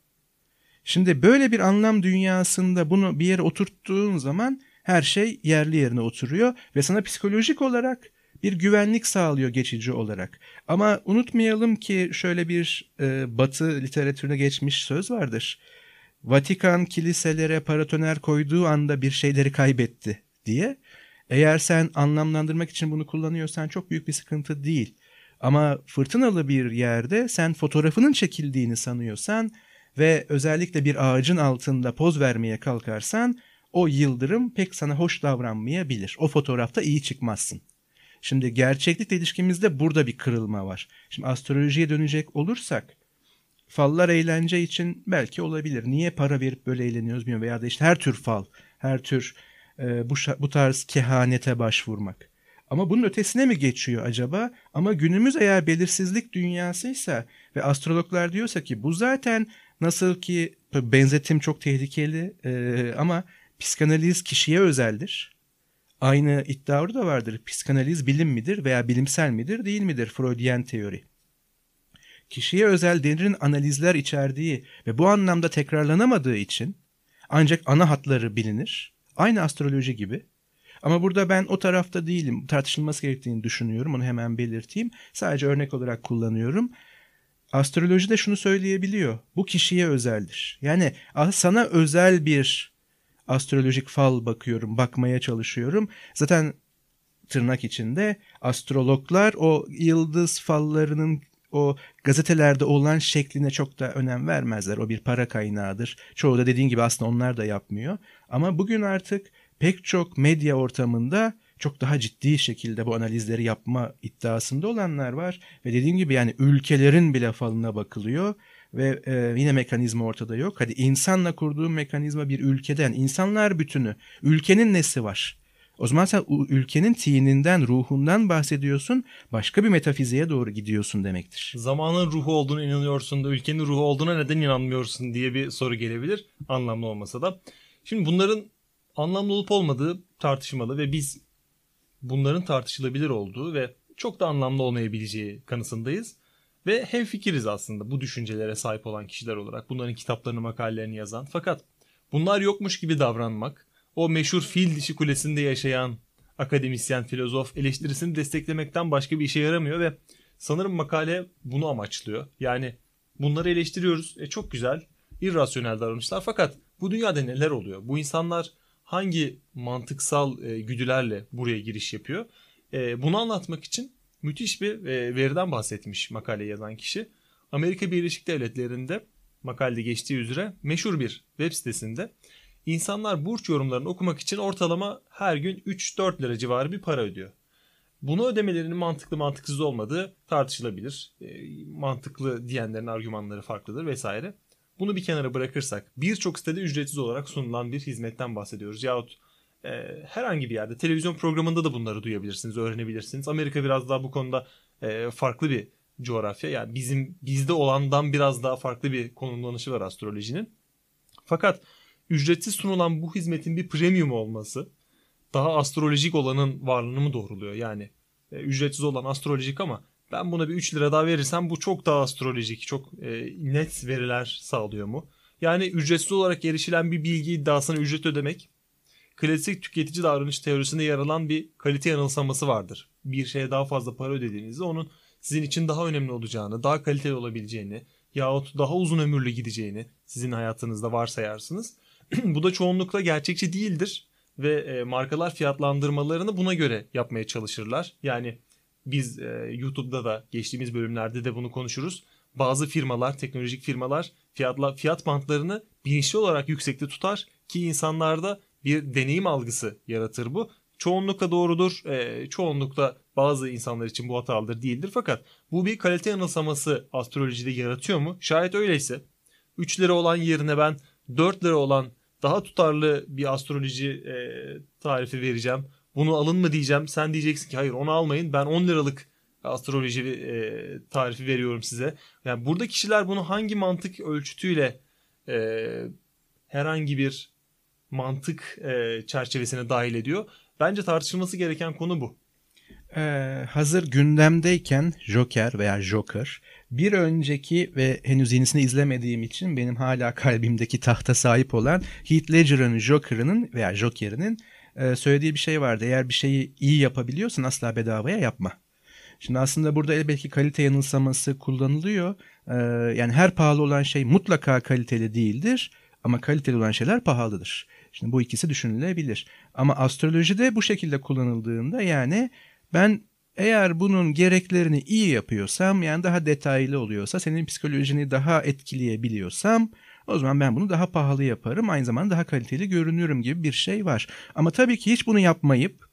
Şimdi böyle bir anlam dünyasında bunu bir yere oturttuğun zaman her şey yerli yerine oturuyor ve sana psikolojik olarak bir güvenlik sağlıyor geçici olarak. Ama unutmayalım ki şöyle bir e, Batı literatürüne geçmiş söz vardır. Vatikan kiliselere paratoner koyduğu anda bir şeyleri kaybetti diye. Eğer sen anlamlandırmak için bunu kullanıyorsan çok büyük bir sıkıntı değil. Ama fırtınalı bir yerde sen fotoğrafının çekildiğini sanıyorsan ve özellikle bir ağacın altında poz vermeye kalkarsan o yıldırım pek sana hoş davranmayabilir. O fotoğrafta iyi çıkmazsın. Şimdi gerçeklikle ilişkimizde burada bir kırılma var. Şimdi astrolojiye dönecek olursak fallar eğlence için belki olabilir. Niye para verip böyle eğleniyoruz bilmiyorum veya da işte her tür fal, her tür e, bu, bu tarz kehanete başvurmak. Ama bunun ötesine mi geçiyor acaba? Ama günümüz eğer belirsizlik dünyasıysa ve astrologlar diyorsa ki bu zaten nasıl ki benzetim çok tehlikeli e, ama psikanaliz kişiye özeldir. Aynı iddia orada vardır. Psikanaliz bilim midir veya bilimsel midir değil midir Freudian teori? Kişiye özel derin analizler içerdiği ve bu anlamda tekrarlanamadığı için ancak ana hatları bilinir. Aynı astroloji gibi. Ama burada ben o tarafta değilim. Tartışılması gerektiğini düşünüyorum. Onu hemen belirteyim. Sadece örnek olarak kullanıyorum. Astroloji de şunu söyleyebiliyor. Bu kişiye özeldir. Yani sana özel bir astrolojik fal bakıyorum, bakmaya çalışıyorum. Zaten tırnak içinde astrologlar o yıldız fallarının o gazetelerde olan şekline çok da önem vermezler. O bir para kaynağıdır. Çoğu da dediğin gibi aslında onlar da yapmıyor. Ama bugün artık pek çok medya ortamında çok daha ciddi şekilde bu analizleri yapma iddiasında olanlar var. Ve dediğim gibi yani ülkelerin bile falına bakılıyor ve e, yine mekanizma ortada yok. Hadi insanla kurduğun mekanizma bir ülkeden, insanlar bütünü, ülkenin nesi var? O zaman sen ülkenin tininden, ruhundan bahsediyorsun, başka bir metafiziğe doğru gidiyorsun demektir. Zamanın ruhu olduğunu inanıyorsun da ülkenin ruhu olduğuna neden inanmıyorsun diye bir soru gelebilir, anlamlı olmasa da. Şimdi bunların anlamlı olup olmadığı tartışmalı ve biz bunların tartışılabilir olduğu ve çok da anlamlı olmayabileceği kanısındayız. Ve hem fikiriz aslında bu düşüncelere sahip olan kişiler olarak bunların kitaplarını makalelerini yazan. Fakat bunlar yokmuş gibi davranmak, o meşhur fil dişi kulesinde yaşayan akademisyen filozof eleştirisini desteklemekten başka bir işe yaramıyor ve sanırım makale bunu amaçlıyor. Yani bunları eleştiriyoruz. E çok güzel, irrasyonel davranışlar fakat bu dünyada neler oluyor? Bu insanlar hangi mantıksal e, güdülerle buraya giriş yapıyor? E, bunu anlatmak için müthiş bir e, veriden bahsetmiş makale yazan kişi. Amerika Birleşik Devletleri'nde makalede geçtiği üzere meşhur bir web sitesinde insanlar burç yorumlarını okumak için ortalama her gün 3-4 lira civarı bir para ödüyor. Bunu ödemelerinin mantıklı mantıksız olmadığı tartışılabilir. E, mantıklı diyenlerin argümanları farklıdır vesaire. Bunu bir kenara bırakırsak birçok sitede ücretsiz olarak sunulan bir hizmetten bahsediyoruz. Yahut e, herhangi bir yerde televizyon programında da bunları duyabilirsiniz, öğrenebilirsiniz. Amerika biraz daha bu konuda e, farklı bir coğrafya. Yani bizim bizde olandan biraz daha farklı bir konumlanışı var astrolojinin. Fakat ücretsiz sunulan bu hizmetin bir premium olması daha astrolojik olanın varlığını mı doğruluyor? Yani e, ücretsiz olan astrolojik ama ben buna bir 3 lira daha verirsem bu çok daha astrolojik, çok e, net veriler sağlıyor mu? Yani ücretsiz olarak erişilen bir bilgi iddiasına ücret ödemek klasik tüketici davranış teorisinde yer alan bir kalite yanılsaması vardır. Bir şeye daha fazla para ödediğinizde onun sizin için daha önemli olacağını, daha kaliteli olabileceğini yahut daha uzun ömürlü gideceğini sizin hayatınızda varsayarsınız. Bu da çoğunlukla gerçekçi değildir ve e, markalar fiyatlandırmalarını buna göre yapmaya çalışırlar. Yani biz e, YouTube'da da geçtiğimiz bölümlerde de bunu konuşuruz. Bazı firmalar, teknolojik firmalar fiyatla fiyat bantlarını bilinçli olarak yüksekte tutar ki insanlarda bir deneyim algısı yaratır bu. Çoğunlukla doğrudur, e, çoğunlukla bazı insanlar için bu hatalıdır değildir. Fakat bu bir kalite yanılsaması astrolojide yaratıyor mu? Şayet öyleyse 3 lira olan yerine ben 4 lira olan daha tutarlı bir astroloji e, tarifi vereceğim. Bunu alın mı diyeceğim. Sen diyeceksin ki hayır onu almayın. Ben 10 liralık astroloji e, tarifi veriyorum size. Yani burada kişiler bunu hangi mantık ölçütüyle e, herhangi bir mantık çerçevesine dahil ediyor. Bence tartışılması gereken konu bu. Ee, hazır gündemdeyken Joker veya Joker bir önceki ve henüz yenisini izlemediğim için benim hala kalbimdeki tahta sahip olan Heath Ledger'ın Joker'ının veya Joker'inin söylediği bir şey vardı. Eğer bir şeyi iyi yapabiliyorsan asla bedavaya yapma. Şimdi aslında burada elbette kalite yanılsaması kullanılıyor. Yani her pahalı olan şey mutlaka kaliteli değildir ama kaliteli olan şeyler pahalıdır. Şimdi bu ikisi düşünülebilir. Ama astrolojide bu şekilde kullanıldığında yani ben eğer bunun gereklerini iyi yapıyorsam yani daha detaylı oluyorsa senin psikolojini daha etkileyebiliyorsam o zaman ben bunu daha pahalı yaparım aynı zamanda daha kaliteli görünürüm gibi bir şey var. Ama tabii ki hiç bunu yapmayıp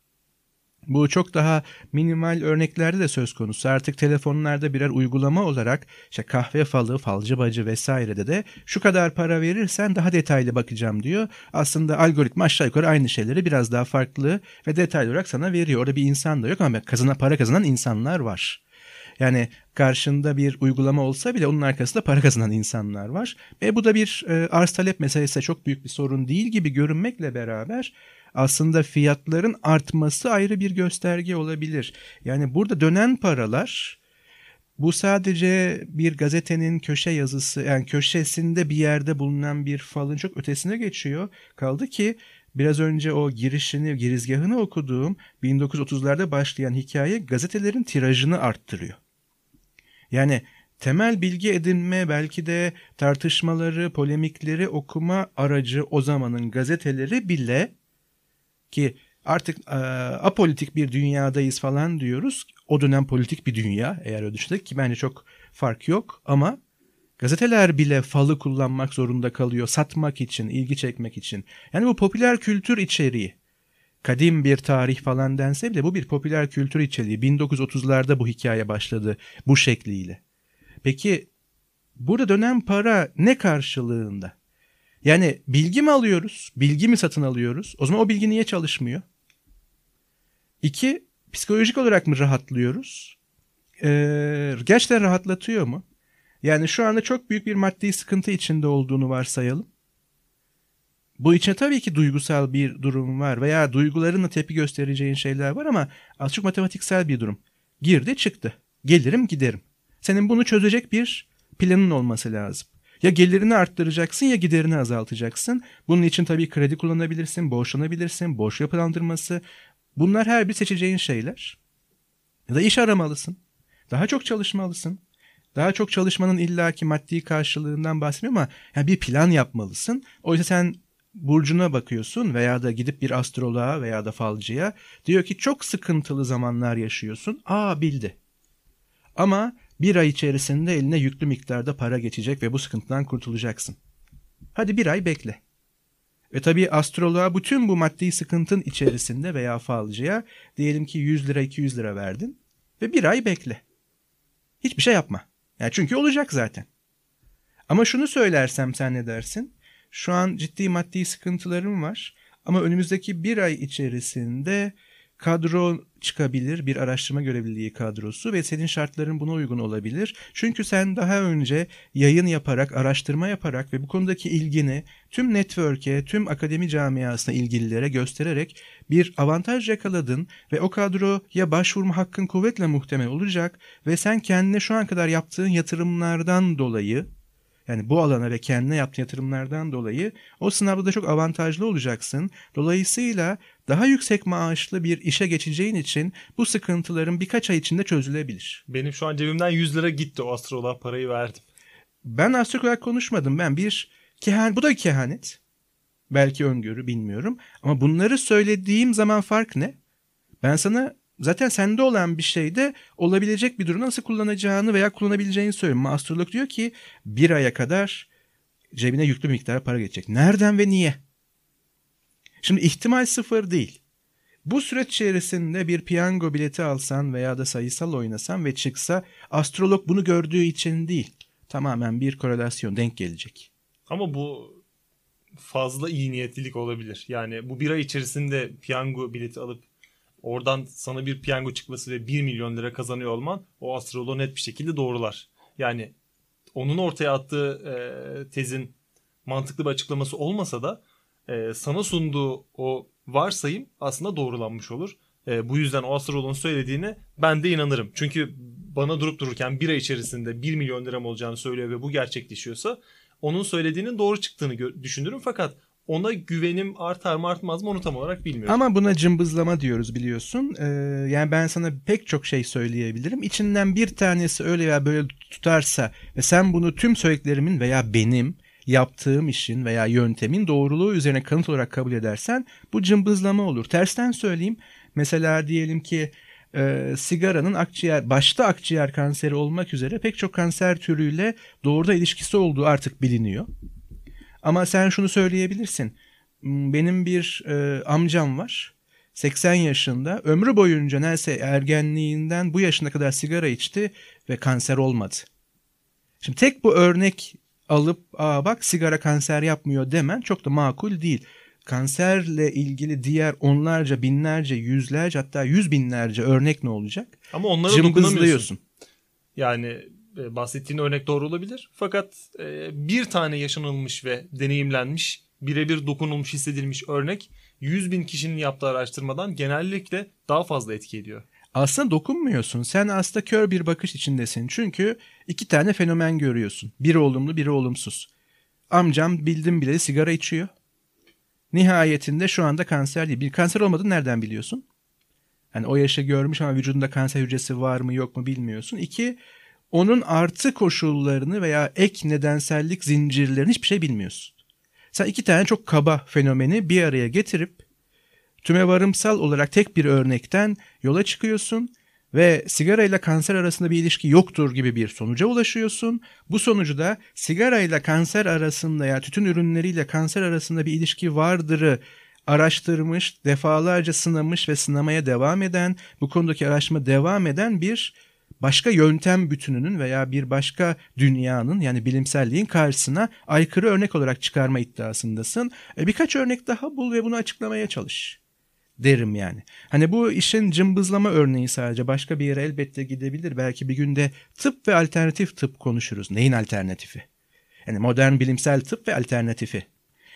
bu çok daha minimal örneklerde de söz konusu. Artık telefonlarda birer uygulama olarak işte kahve falı, falcı bacı vesairede de şu kadar para verirsen daha detaylı bakacağım diyor. Aslında algoritma aşağı yukarı aynı şeyleri biraz daha farklı ve detaylı olarak sana veriyor. Orada bir insan da yok ama kazanan, para kazanan insanlar var. Yani karşında bir uygulama olsa bile onun arkasında para kazanan insanlar var. Ve bu da bir e, arz talep meselesi çok büyük bir sorun değil gibi görünmekle beraber aslında fiyatların artması ayrı bir gösterge olabilir. Yani burada dönen paralar bu sadece bir gazetenin köşe yazısı yani köşesinde bir yerde bulunan bir falın çok ötesine geçiyor. Kaldı ki biraz önce o girişini, girizgahını okuduğum 1930'larda başlayan hikaye gazetelerin tirajını arttırıyor. Yani temel bilgi edinme belki de tartışmaları, polemikleri okuma aracı o zamanın gazeteleri bile ki Artık e, apolitik bir dünyadayız falan diyoruz. O dönem politik bir dünya eğer öyle düşünsek ki bence çok fark yok ama gazeteler bile falı kullanmak zorunda kalıyor satmak için, ilgi çekmek için. Yani bu popüler kültür içeriği kadim bir tarih falan dense bile bu bir popüler kültür içeriği. 1930'larda bu hikaye başladı bu şekliyle. Peki burada dönen para ne karşılığında? Yani bilgi mi alıyoruz? Bilgi mi satın alıyoruz? O zaman o bilgi niye çalışmıyor? İki, psikolojik olarak mı rahatlıyoruz? Ee, gerçekten rahatlatıyor mu? Yani şu anda çok büyük bir maddi sıkıntı içinde olduğunu varsayalım. Bu içine tabii ki duygusal bir durum var veya duygularınla tepki göstereceğin şeyler var ama az çok matematiksel bir durum. Girdi çıktı. Gelirim giderim. Senin bunu çözecek bir planın olması lazım. Ya gelirini arttıracaksın ya giderini azaltacaksın. Bunun için tabii kredi kullanabilirsin, borçlanabilirsin, borç yapılandırması. Bunlar her bir seçeceğin şeyler. Ya da iş aramalısın. Daha çok çalışmalısın. Daha çok çalışmanın illaki maddi karşılığından bahsetmiyorum ama yani bir plan yapmalısın. Oysa sen burcuna bakıyorsun veya da gidip bir astroloğa veya da falcıya diyor ki çok sıkıntılı zamanlar yaşıyorsun. Aa bildi. Ama bir ay içerisinde eline yüklü miktarda para geçecek ve bu sıkıntıdan kurtulacaksın. Hadi bir ay bekle. Ve tabii astroloğa bütün bu maddi sıkıntın içerisinde veya falcıya diyelim ki 100 lira 200 lira verdin ve bir ay bekle. Hiçbir şey yapma. Yani çünkü olacak zaten. Ama şunu söylersem sen ne dersin? Şu an ciddi maddi sıkıntılarım var ama önümüzdeki bir ay içerisinde kadro çıkabilir, bir araştırma görevliliği kadrosu ve senin şartların buna uygun olabilir. Çünkü sen daha önce yayın yaparak, araştırma yaparak ve bu konudaki ilgini tüm network'e, tüm akademi camiasına ilgililere göstererek bir avantaj yakaladın ve o kadroya başvurma hakkın kuvvetle muhtemel olacak ve sen kendine şu an kadar yaptığın yatırımlardan dolayı yani bu alana ve kendine yaptığın yatırımlardan dolayı o sınavda da çok avantajlı olacaksın. Dolayısıyla daha yüksek maaşlı bir işe geçeceğin için bu sıkıntıların birkaç ay içinde çözülebilir. Benim şu an cebimden 100 lira gitti o astroloğa parayı verdim. Ben astrolog konuşmadım. Ben bir kehan, bu da kehanet. Belki öngörü bilmiyorum. Ama bunları söylediğim zaman fark ne? Ben sana zaten sende olan bir şeyde olabilecek bir durum nasıl kullanacağını veya kullanabileceğini söylüyorum. Astrolog diyor ki bir aya kadar cebine yüklü miktar para geçecek. Nereden ve niye? Şimdi ihtimal sıfır değil. Bu süreç içerisinde bir piyango bileti alsan veya da sayısal oynasan ve çıksa astrolog bunu gördüğü için değil. Tamamen bir korelasyon denk gelecek. Ama bu fazla iyi niyetlilik olabilir. Yani bu bir ay içerisinde piyango bileti alıp oradan sana bir piyango çıkması ve 1 milyon lira kazanıyor olman o astroloğu net bir şekilde doğrular. Yani onun ortaya attığı e, tezin mantıklı bir açıklaması olmasa da e, sana sunduğu o varsayım aslında doğrulanmış olur. E, bu yüzden o astroloğun söylediğine ben de inanırım. Çünkü bana durup dururken bir ay içerisinde 1 milyon liram olacağını söylüyor ve bu gerçekleşiyorsa onun söylediğinin doğru çıktığını düşünürüm. Fakat ona güvenim artar mı artmaz mı onu tam olarak bilmiyorum. Ama buna cımbızlama diyoruz biliyorsun. Ee, yani ben sana pek çok şey söyleyebilirim. İçinden bir tanesi öyle veya böyle tutarsa ve sen bunu tüm söylediklerimin veya benim yaptığım işin veya yöntemin doğruluğu üzerine kanıt olarak kabul edersen bu cımbızlama olur. Tersten söyleyeyim. Mesela diyelim ki e, sigaranın akciğer başta akciğer kanseri olmak üzere pek çok kanser türüyle doğruda ilişkisi olduğu artık biliniyor. Ama sen şunu söyleyebilirsin. Hmm, benim bir e, amcam var. 80 yaşında. Ömrü boyunca neredeyse ergenliğinden bu yaşına kadar sigara içti ve kanser olmadı. Şimdi tek bu örnek alıp aa bak sigara kanser yapmıyor demen çok da makul değil. Kanserle ilgili diğer onlarca, binlerce, yüzlerce hatta yüz binlerce örnek ne olacak? Ama onlara dokunamıyorsun. Yani bahsettiğin örnek doğru olabilir. Fakat e, bir tane yaşanılmış ve deneyimlenmiş, birebir dokunulmuş, hissedilmiş örnek 100 bin kişinin yaptığı araştırmadan genellikle daha fazla etki ediyor. Aslında dokunmuyorsun. Sen aslında kör bir bakış içindesin. Çünkü iki tane fenomen görüyorsun. Biri olumlu, biri olumsuz. Amcam bildim bile sigara içiyor. Nihayetinde şu anda kanser değil. Bir kanser olmadığını nereden biliyorsun? Yani o yaşı görmüş ama vücudunda kanser hücresi var mı yok mu bilmiyorsun. İki, onun artı koşullarını veya ek nedensellik zincirlerini hiçbir şey bilmiyorsun. Sen iki tane çok kaba fenomeni bir araya getirip tümevarımsal olarak tek bir örnekten yola çıkıyorsun ve sigara ile kanser arasında bir ilişki yoktur gibi bir sonuca ulaşıyorsun. Bu sonucu da sigara ile kanser arasında ya tütün ürünleriyle kanser arasında bir ilişki vardırı araştırmış, defalarca sınamış ve sınamaya devam eden, bu konudaki araştırma devam eden bir başka yöntem bütününün veya bir başka dünyanın yani bilimselliğin karşısına aykırı örnek olarak çıkarma iddiasındasın. E birkaç örnek daha bul ve bunu açıklamaya çalış derim yani. Hani bu işin cımbızlama örneği sadece başka bir yere elbette gidebilir. Belki bir günde tıp ve alternatif tıp konuşuruz. Neyin alternatifi? Yani modern bilimsel tıp ve alternatifi.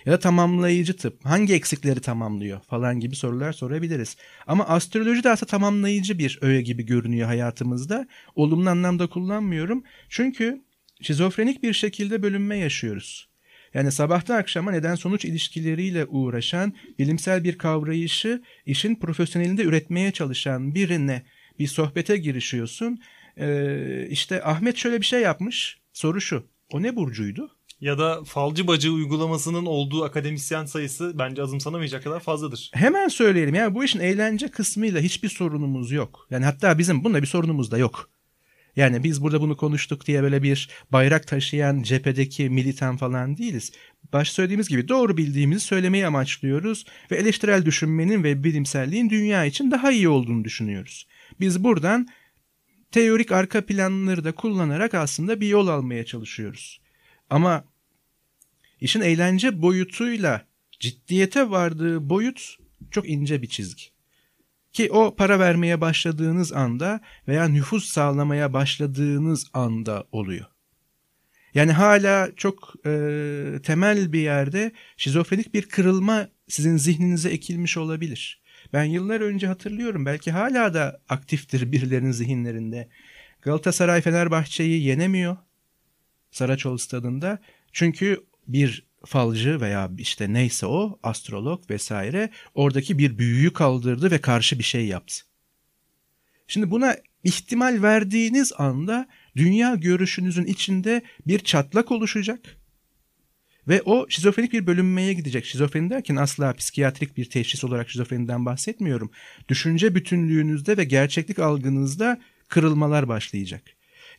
Ya da tamamlayıcı tıp hangi eksikleri tamamlıyor falan gibi sorular sorabiliriz. Ama astroloji de aslında tamamlayıcı bir öğe gibi görünüyor hayatımızda. Olumlu anlamda kullanmıyorum. Çünkü şizofrenik bir şekilde bölünme yaşıyoruz. Yani sabahtan akşama neden sonuç ilişkileriyle uğraşan bilimsel bir kavrayışı işin profesyonelinde üretmeye çalışan birine bir sohbete girişiyorsun. Ee, işte Ahmet şöyle bir şey yapmış. Soru şu. O ne burcuydu? Ya da falcı bacı uygulamasının olduğu akademisyen sayısı bence azımsanamayacak kadar fazladır. Hemen söyleyelim. Yani bu işin eğlence kısmıyla hiçbir sorunumuz yok. Yani hatta bizim bunda bir sorunumuz da yok. Yani biz burada bunu konuştuk diye böyle bir bayrak taşıyan cephedeki militan falan değiliz. Baş söylediğimiz gibi doğru bildiğimizi söylemeyi amaçlıyoruz ve eleştirel düşünmenin ve bilimselliğin dünya için daha iyi olduğunu düşünüyoruz. Biz buradan teorik arka planları da kullanarak aslında bir yol almaya çalışıyoruz. Ama işin eğlence boyutuyla ciddiyete vardığı boyut çok ince bir çizgi. Ki o para vermeye başladığınız anda veya nüfus sağlamaya başladığınız anda oluyor. Yani hala çok e, temel bir yerde şizofrenik bir kırılma sizin zihninize ekilmiş olabilir. Ben yıllar önce hatırlıyorum belki hala da aktiftir birilerinin zihinlerinde. Galatasaray Fenerbahçe'yi yenemiyor Saraçoğlu stadında. Çünkü bir falcı veya işte neyse o astrolog vesaire oradaki bir büyüyü kaldırdı ve karşı bir şey yaptı. Şimdi buna ihtimal verdiğiniz anda dünya görüşünüzün içinde bir çatlak oluşacak. Ve o şizofrenik bir bölünmeye gidecek. Şizofreni derken asla psikiyatrik bir teşhis olarak şizofreniden bahsetmiyorum. Düşünce bütünlüğünüzde ve gerçeklik algınızda kırılmalar başlayacak.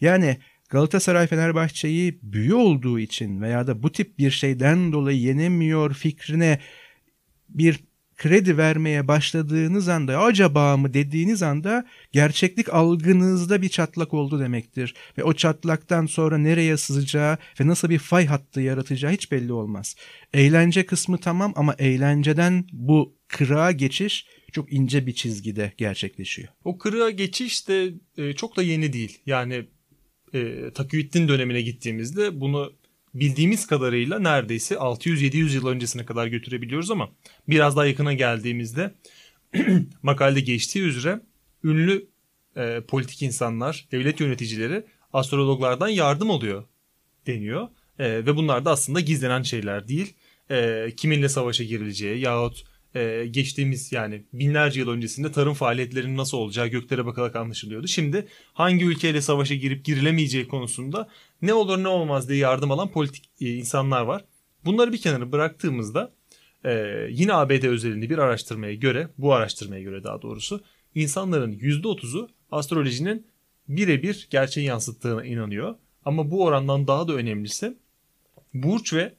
Yani Galatasaray Fenerbahçe'yi büyü olduğu için veya da bu tip bir şeyden dolayı yenemiyor fikrine bir kredi vermeye başladığınız anda acaba mı dediğiniz anda gerçeklik algınızda bir çatlak oldu demektir. Ve o çatlaktan sonra nereye sızacağı ve nasıl bir fay hattı yaratacağı hiç belli olmaz. Eğlence kısmı tamam ama eğlenceden bu kırığa geçiş çok ince bir çizgide gerçekleşiyor. O kırığa geçiş de e, çok da yeni değil. Yani e, Taküyüddin dönemine gittiğimizde bunu bildiğimiz kadarıyla neredeyse 600-700 yıl öncesine kadar götürebiliyoruz ama biraz daha yakına geldiğimizde makalede geçtiği üzere ünlü e, politik insanlar, devlet yöneticileri astrologlardan yardım alıyor deniyor. E, ve bunlar da aslında gizlenen şeyler değil. E, kiminle savaşa girileceği yahut e, geçtiğimiz yani binlerce yıl öncesinde tarım faaliyetlerinin nasıl olacağı göklere bakarak anlaşılıyordu. Şimdi hangi ülkeyle savaşa girip girilemeyeceği konusunda ne olur ne olmaz diye yardım alan politik e, insanlar var. Bunları bir kenara bıraktığımızda e, yine ABD özelinde bir araştırmaya göre bu araştırmaya göre daha doğrusu insanların %30'u astrolojinin birebir gerçeği yansıttığına inanıyor. Ama bu orandan daha da önemlisi burç ve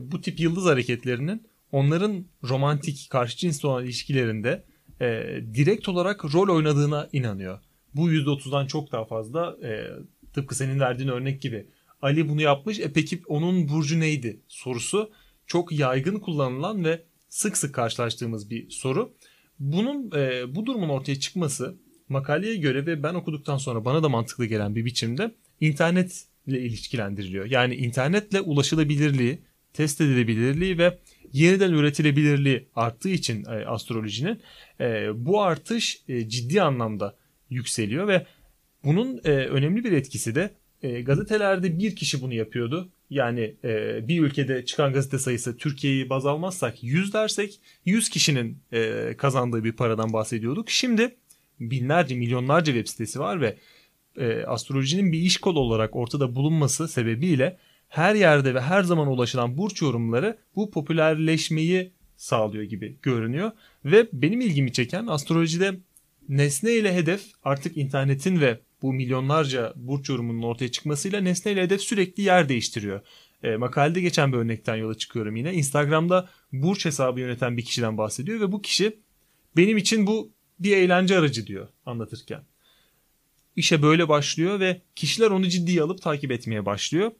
bu tip yıldız hareketlerinin onların romantik karşı cinsle olan ilişkilerinde e, direkt olarak rol oynadığına inanıyor. Bu %30'dan çok daha fazla e, tıpkı senin verdiğin örnek gibi. Ali bunu yapmış e peki onun burcu neydi sorusu çok yaygın kullanılan ve sık sık karşılaştığımız bir soru. Bunun e, bu durumun ortaya çıkması makaleye göre ve ben okuduktan sonra bana da mantıklı gelen bir biçimde internetle ilişkilendiriliyor. Yani internetle ulaşılabilirliği, test edilebilirliği ve yeniden üretilebilirliği arttığı için e, astrolojinin e, bu artış e, ciddi anlamda yükseliyor ve bunun e, önemli bir etkisi de e, gazetelerde bir kişi bunu yapıyordu. Yani e, bir ülkede çıkan gazete sayısı Türkiye'yi baz almazsak 100 dersek 100 kişinin e, kazandığı bir paradan bahsediyorduk. Şimdi binlerce milyonlarca web sitesi var ve e, astrolojinin bir iş kolu olarak ortada bulunması sebebiyle her yerde ve her zaman ulaşılan burç yorumları bu popülerleşmeyi sağlıyor gibi görünüyor. Ve benim ilgimi çeken astrolojide nesne ile hedef artık internetin ve bu milyonlarca burç yorumunun ortaya çıkmasıyla nesne ile hedef sürekli yer değiştiriyor. E, makalede geçen bir örnekten yola çıkıyorum yine. Instagram'da burç hesabı yöneten bir kişiden bahsediyor ve bu kişi benim için bu bir eğlence aracı diyor anlatırken. İşe böyle başlıyor ve kişiler onu ciddiye alıp takip etmeye başlıyor.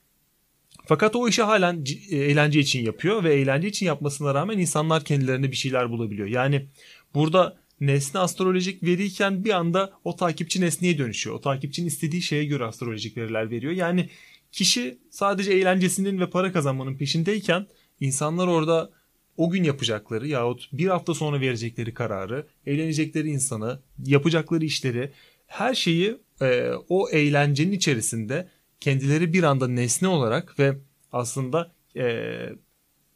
Fakat o işi halen e, eğlence için yapıyor ve eğlence için yapmasına rağmen insanlar kendilerine bir şeyler bulabiliyor. Yani burada nesne astrolojik veriyken bir anda o takipçi nesneye dönüşüyor. O takipçinin istediği şeye göre astrolojik veriler veriyor. Yani kişi sadece eğlencesinin ve para kazanmanın peşindeyken insanlar orada o gün yapacakları yahut bir hafta sonra verecekleri kararı, eğlenecekleri insanı, yapacakları işleri her şeyi e, o eğlencenin içerisinde kendileri bir anda nesne olarak ve aslında e,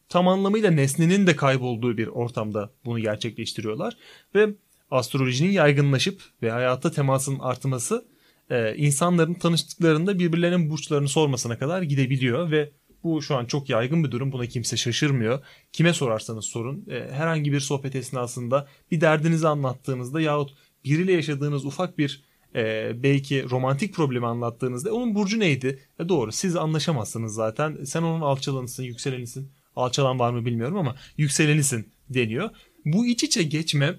tam anlamıyla nesnenin de kaybolduğu bir ortamda bunu gerçekleştiriyorlar. Ve astrolojinin yaygınlaşıp ve hayatta temasının artması e, insanların tanıştıklarında birbirlerinin burçlarını sormasına kadar gidebiliyor ve bu şu an çok yaygın bir durum. Buna kimse şaşırmıyor. Kime sorarsanız sorun. E, herhangi bir sohbet esnasında bir derdinizi anlattığınızda yahut biriyle yaşadığınız ufak bir e, belki romantik problemi anlattığınızda onun burcu neydi? E, doğru siz anlaşamazsınız zaten. Sen onun alçalanısın, yükselenisin. Alçalan var mı bilmiyorum ama yükselenisin deniyor. Bu iç içe geçme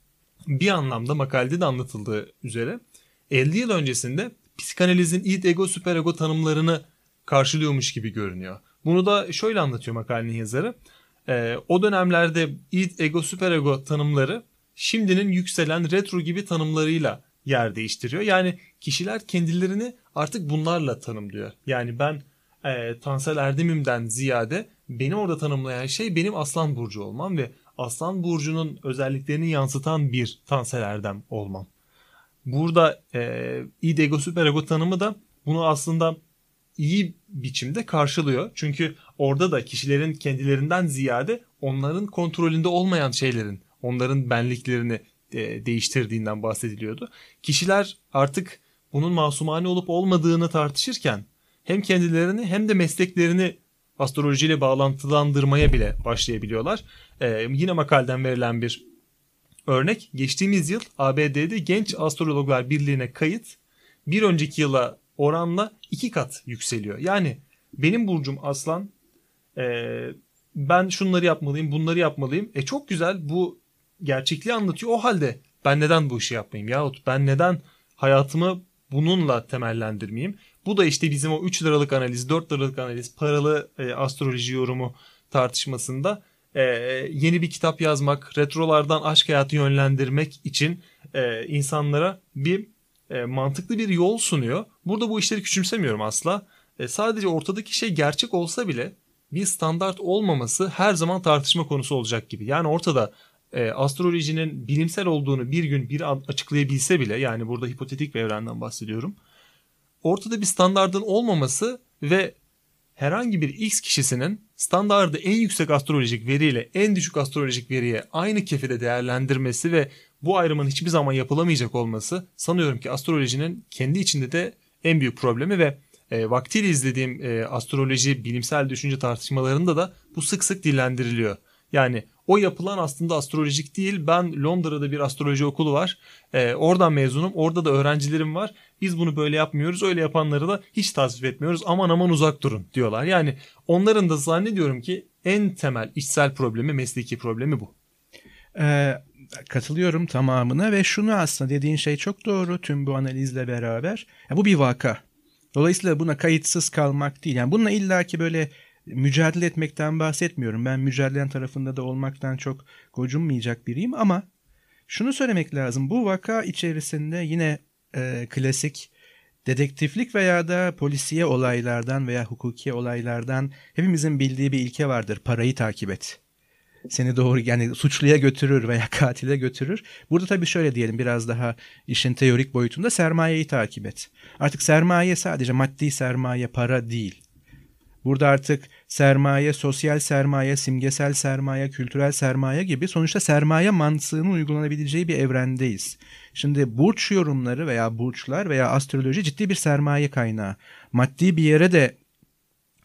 bir anlamda makalede de anlatıldığı üzere 50 yıl öncesinde psikanalizin id ego süperego tanımlarını karşılıyormuş gibi görünüyor. Bunu da şöyle anlatıyor makalenin yazarı. Ee, o dönemlerde id ego süperego tanımları şimdinin yükselen retro gibi tanımlarıyla yer değiştiriyor. Yani kişiler kendilerini artık bunlarla tanımlıyor. Yani ben e, Tansel Erdemim'den ziyade beni orada tanımlayan şey benim Aslan Burcu olmam ve Aslan Burcu'nun özelliklerini yansıtan bir Tansel Erdem olmam. Burada e, id ego süperego tanımı da bunu aslında iyi biçimde karşılıyor. Çünkü orada da kişilerin kendilerinden ziyade onların kontrolünde olmayan şeylerin, onların benliklerini e, değiştirdiğinden bahsediliyordu. Kişiler artık bunun masumane olup olmadığını tartışırken hem kendilerini hem de mesleklerini astrolojiyle bağlantılandırmaya bile başlayabiliyorlar. Ee, yine makaleden verilen bir örnek. Geçtiğimiz yıl ABD'de Genç Astrologlar Birliği'ne kayıt bir önceki yıla oranla iki kat yükseliyor. Yani benim burcum aslan e, ben şunları yapmalıyım bunları yapmalıyım. E çok güzel bu gerçekliği anlatıyor. O halde ben neden bu işi yapmayayım yahut ben neden hayatımı bununla temellendirmeyeyim. Bu da işte bizim o 3 liralık analiz, 4 liralık analiz, paralı e, astroloji yorumu tartışmasında e, yeni bir kitap yazmak, retrolardan aşk hayatı yönlendirmek için e, insanlara bir e, mantıklı bir yol sunuyor. Burada bu işleri küçümsemiyorum asla. E, sadece ortadaki şey gerçek olsa bile bir standart olmaması her zaman tartışma konusu olacak gibi. Yani ortada e, astrolojinin bilimsel olduğunu bir gün bir açıklayabilse bile yani burada hipotetik bir evrenden bahsediyorum. Ortada bir standardın olmaması ve herhangi bir X kişisinin standardı en yüksek astrolojik veriyle en düşük astrolojik veriye aynı kefede değerlendirmesi ve bu ayrımın hiçbir zaman yapılamayacak olması sanıyorum ki astrolojinin kendi içinde de en büyük problemi ve e, vaktiyle izlediğim e, astroloji bilimsel düşünce tartışmalarında da bu sık sık dillendiriliyor. Yani o yapılan aslında astrolojik değil. Ben Londra'da bir astroloji okulu var. E, oradan mezunum. Orada da öğrencilerim var. Biz bunu böyle yapmıyoruz. Öyle yapanları da hiç tasvip etmiyoruz. Aman aman uzak durun diyorlar. Yani onların da zannediyorum ki en temel içsel problemi, mesleki problemi bu. Ee, katılıyorum tamamına ve şunu aslında dediğin şey çok doğru tüm bu analizle beraber. Ya bu bir vaka. Dolayısıyla buna kayıtsız kalmak değil. Yani bununla illaki böyle mücadele etmekten bahsetmiyorum. Ben mücadelen tarafında da olmaktan çok gocunmayacak biriyim ama şunu söylemek lazım. Bu vaka içerisinde yine e, klasik dedektiflik veya da polisiye olaylardan veya hukuki olaylardan hepimizin bildiği bir ilke vardır. Parayı takip et. Seni doğru yani suçluya götürür veya katile götürür. Burada tabii şöyle diyelim biraz daha işin teorik boyutunda sermayeyi takip et. Artık sermaye sadece maddi sermaye para değil. Burada artık sermaye, sosyal sermaye, simgesel sermaye, kültürel sermaye gibi sonuçta sermaye mantığının uygulanabileceği bir evrendeyiz. Şimdi burç yorumları veya burçlar veya astroloji ciddi bir sermaye kaynağı. Maddi bir yere de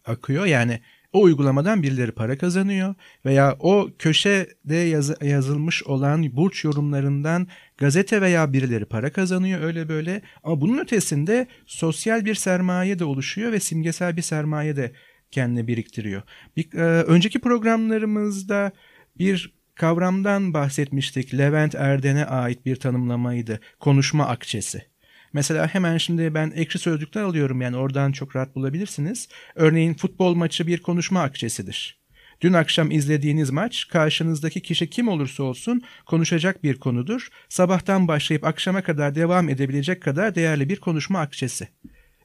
akıyor yani o uygulamadan birileri para kazanıyor veya o köşede yaz, yazılmış olan burç yorumlarından gazete veya birileri para kazanıyor öyle böyle ama bunun ötesinde sosyal bir sermaye de oluşuyor ve simgesel bir sermaye de kendine biriktiriyor. Bir, e, önceki programlarımızda bir kavramdan bahsetmiştik. Levent Erden'e ait bir tanımlamaydı. Konuşma akçesi. Mesela hemen şimdi ben ekşi sözlükten alıyorum yani oradan çok rahat bulabilirsiniz. Örneğin futbol maçı bir konuşma akçesidir. Dün akşam izlediğiniz maç karşınızdaki kişi kim olursa olsun konuşacak bir konudur. Sabahtan başlayıp akşama kadar devam edebilecek kadar değerli bir konuşma akçesi.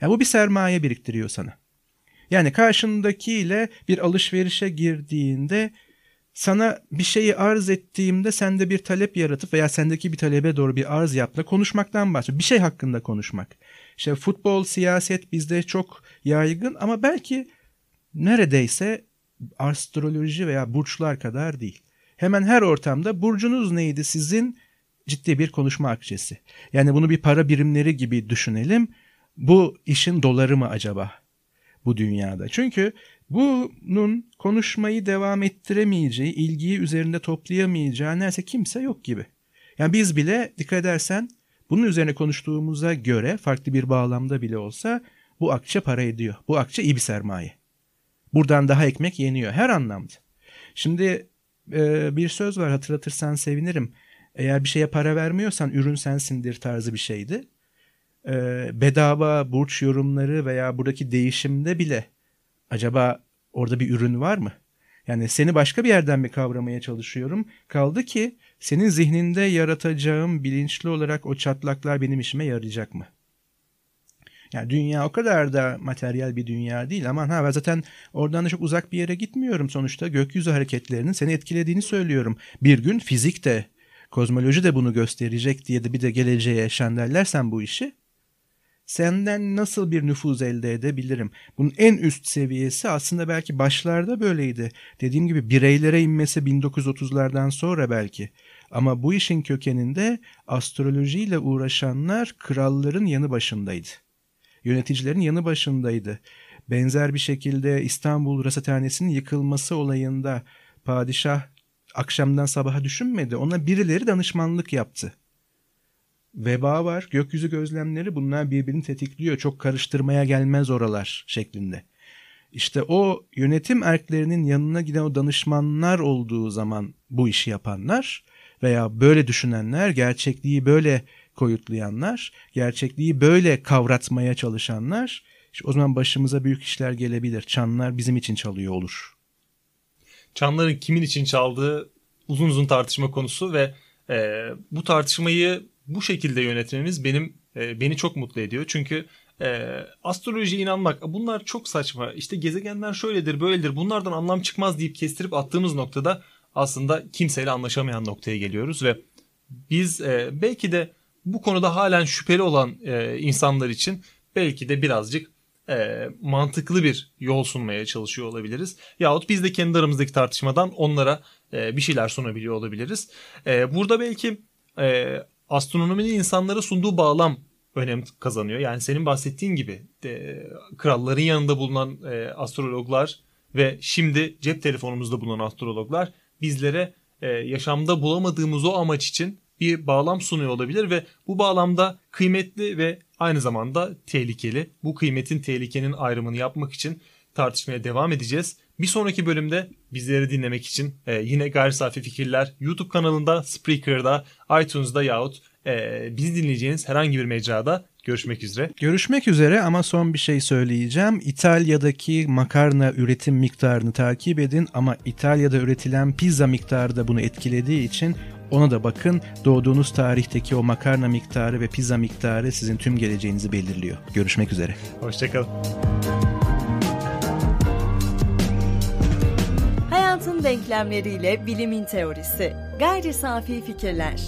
Yani bu bir sermaye biriktiriyor sana. Yani karşındakiyle bir alışverişe girdiğinde sana bir şeyi arz ettiğimde sende bir talep yaratıp veya sendeki bir talebe doğru bir arz yapma konuşmaktan bahsediyor. Bir şey hakkında konuşmak. İşte futbol, siyaset bizde çok yaygın ama belki neredeyse astroloji veya burçlar kadar değil. Hemen her ortamda burcunuz neydi sizin ciddi bir konuşma akçesi. Yani bunu bir para birimleri gibi düşünelim. Bu işin doları mı acaba bu dünyada? Çünkü bunun konuşmayı devam ettiremeyeceği, ilgiyi üzerinde toplayamayacağı neredeyse kimse yok gibi. Yani biz bile dikkat edersen bunun üzerine konuştuğumuza göre farklı bir bağlamda bile olsa bu akçe para ediyor. Bu akçe iyi bir sermaye. Buradan daha ekmek yeniyor her anlamda. Şimdi e, bir söz var hatırlatırsan sevinirim. Eğer bir şeye para vermiyorsan ürün sensindir tarzı bir şeydi. E, bedava burç yorumları veya buradaki değişimde bile acaba orada bir ürün var mı? Yani seni başka bir yerden mi kavramaya çalışıyorum? Kaldı ki senin zihninde yaratacağım bilinçli olarak o çatlaklar benim işime yarayacak mı? Yani dünya o kadar da materyal bir dünya değil. Aman ha ben zaten oradan da çok uzak bir yere gitmiyorum sonuçta. Gökyüzü hareketlerinin seni etkilediğini söylüyorum. Bir gün fizik de, kozmoloji de bunu gösterecek diye de bir de geleceğe şenderlersen bu işi senden nasıl bir nüfuz elde edebilirim? Bunun en üst seviyesi aslında belki başlarda böyleydi. Dediğim gibi bireylere inmesi 1930'lardan sonra belki. Ama bu işin kökeninde astrolojiyle uğraşanlar kralların yanı başındaydı. Yöneticilerin yanı başındaydı. Benzer bir şekilde İstanbul Rasathanesi'nin yıkılması olayında padişah akşamdan sabaha düşünmedi. Ona birileri danışmanlık yaptı veba var, gökyüzü gözlemleri bunlar birbirini tetikliyor. Çok karıştırmaya gelmez oralar şeklinde. İşte o yönetim erklerinin yanına giden o danışmanlar olduğu zaman bu işi yapanlar veya böyle düşünenler, gerçekliği böyle koyutlayanlar, gerçekliği böyle kavratmaya çalışanlar, işte o zaman başımıza büyük işler gelebilir. Çanlar bizim için çalıyor olur. Çanların kimin için çaldığı uzun uzun tartışma konusu ve e, bu tartışmayı bu şekilde yönetmemiz benim e, beni çok mutlu ediyor. Çünkü e, astrolojiye inanmak bunlar çok saçma. İşte gezegenler şöyledir böyledir bunlardan anlam çıkmaz deyip kestirip attığımız noktada aslında kimseyle anlaşamayan noktaya geliyoruz ve biz e, belki de bu konuda halen şüpheli olan e, insanlar için belki de birazcık e, mantıklı bir yol sunmaya çalışıyor olabiliriz. Yahut biz de kendi aramızdaki tartışmadan onlara e, bir şeyler sunabiliyor olabiliriz. E, burada belki e, astronominin insanlara sunduğu bağlam önem kazanıyor. Yani senin bahsettiğin gibi de, kralların yanında bulunan e, astrologlar ve şimdi cep telefonumuzda bulunan astrologlar bizlere e, yaşamda bulamadığımız o amaç için bir bağlam sunuyor olabilir ve bu bağlamda kıymetli ve aynı zamanda tehlikeli. Bu kıymetin tehlikenin ayrımını yapmak için tartışmaya devam edeceğiz. Bir sonraki bölümde bizleri dinlemek için e, yine gayri safi fikirler YouTube kanalında, Spreaker'da, iTunes'da yahut e, bizi dinleyeceğiniz herhangi bir mecrada görüşmek üzere. Görüşmek üzere ama son bir şey söyleyeceğim. İtalya'daki makarna üretim miktarını takip edin ama İtalya'da üretilen pizza miktarı da bunu etkilediği için ona da bakın. Doğduğunuz tarihteki o makarna miktarı ve pizza miktarı sizin tüm geleceğinizi belirliyor. Görüşmek üzere. Hoşçakalın. Hayatın denklemleriyle bilimin teorisi. Gayri safi fikirler.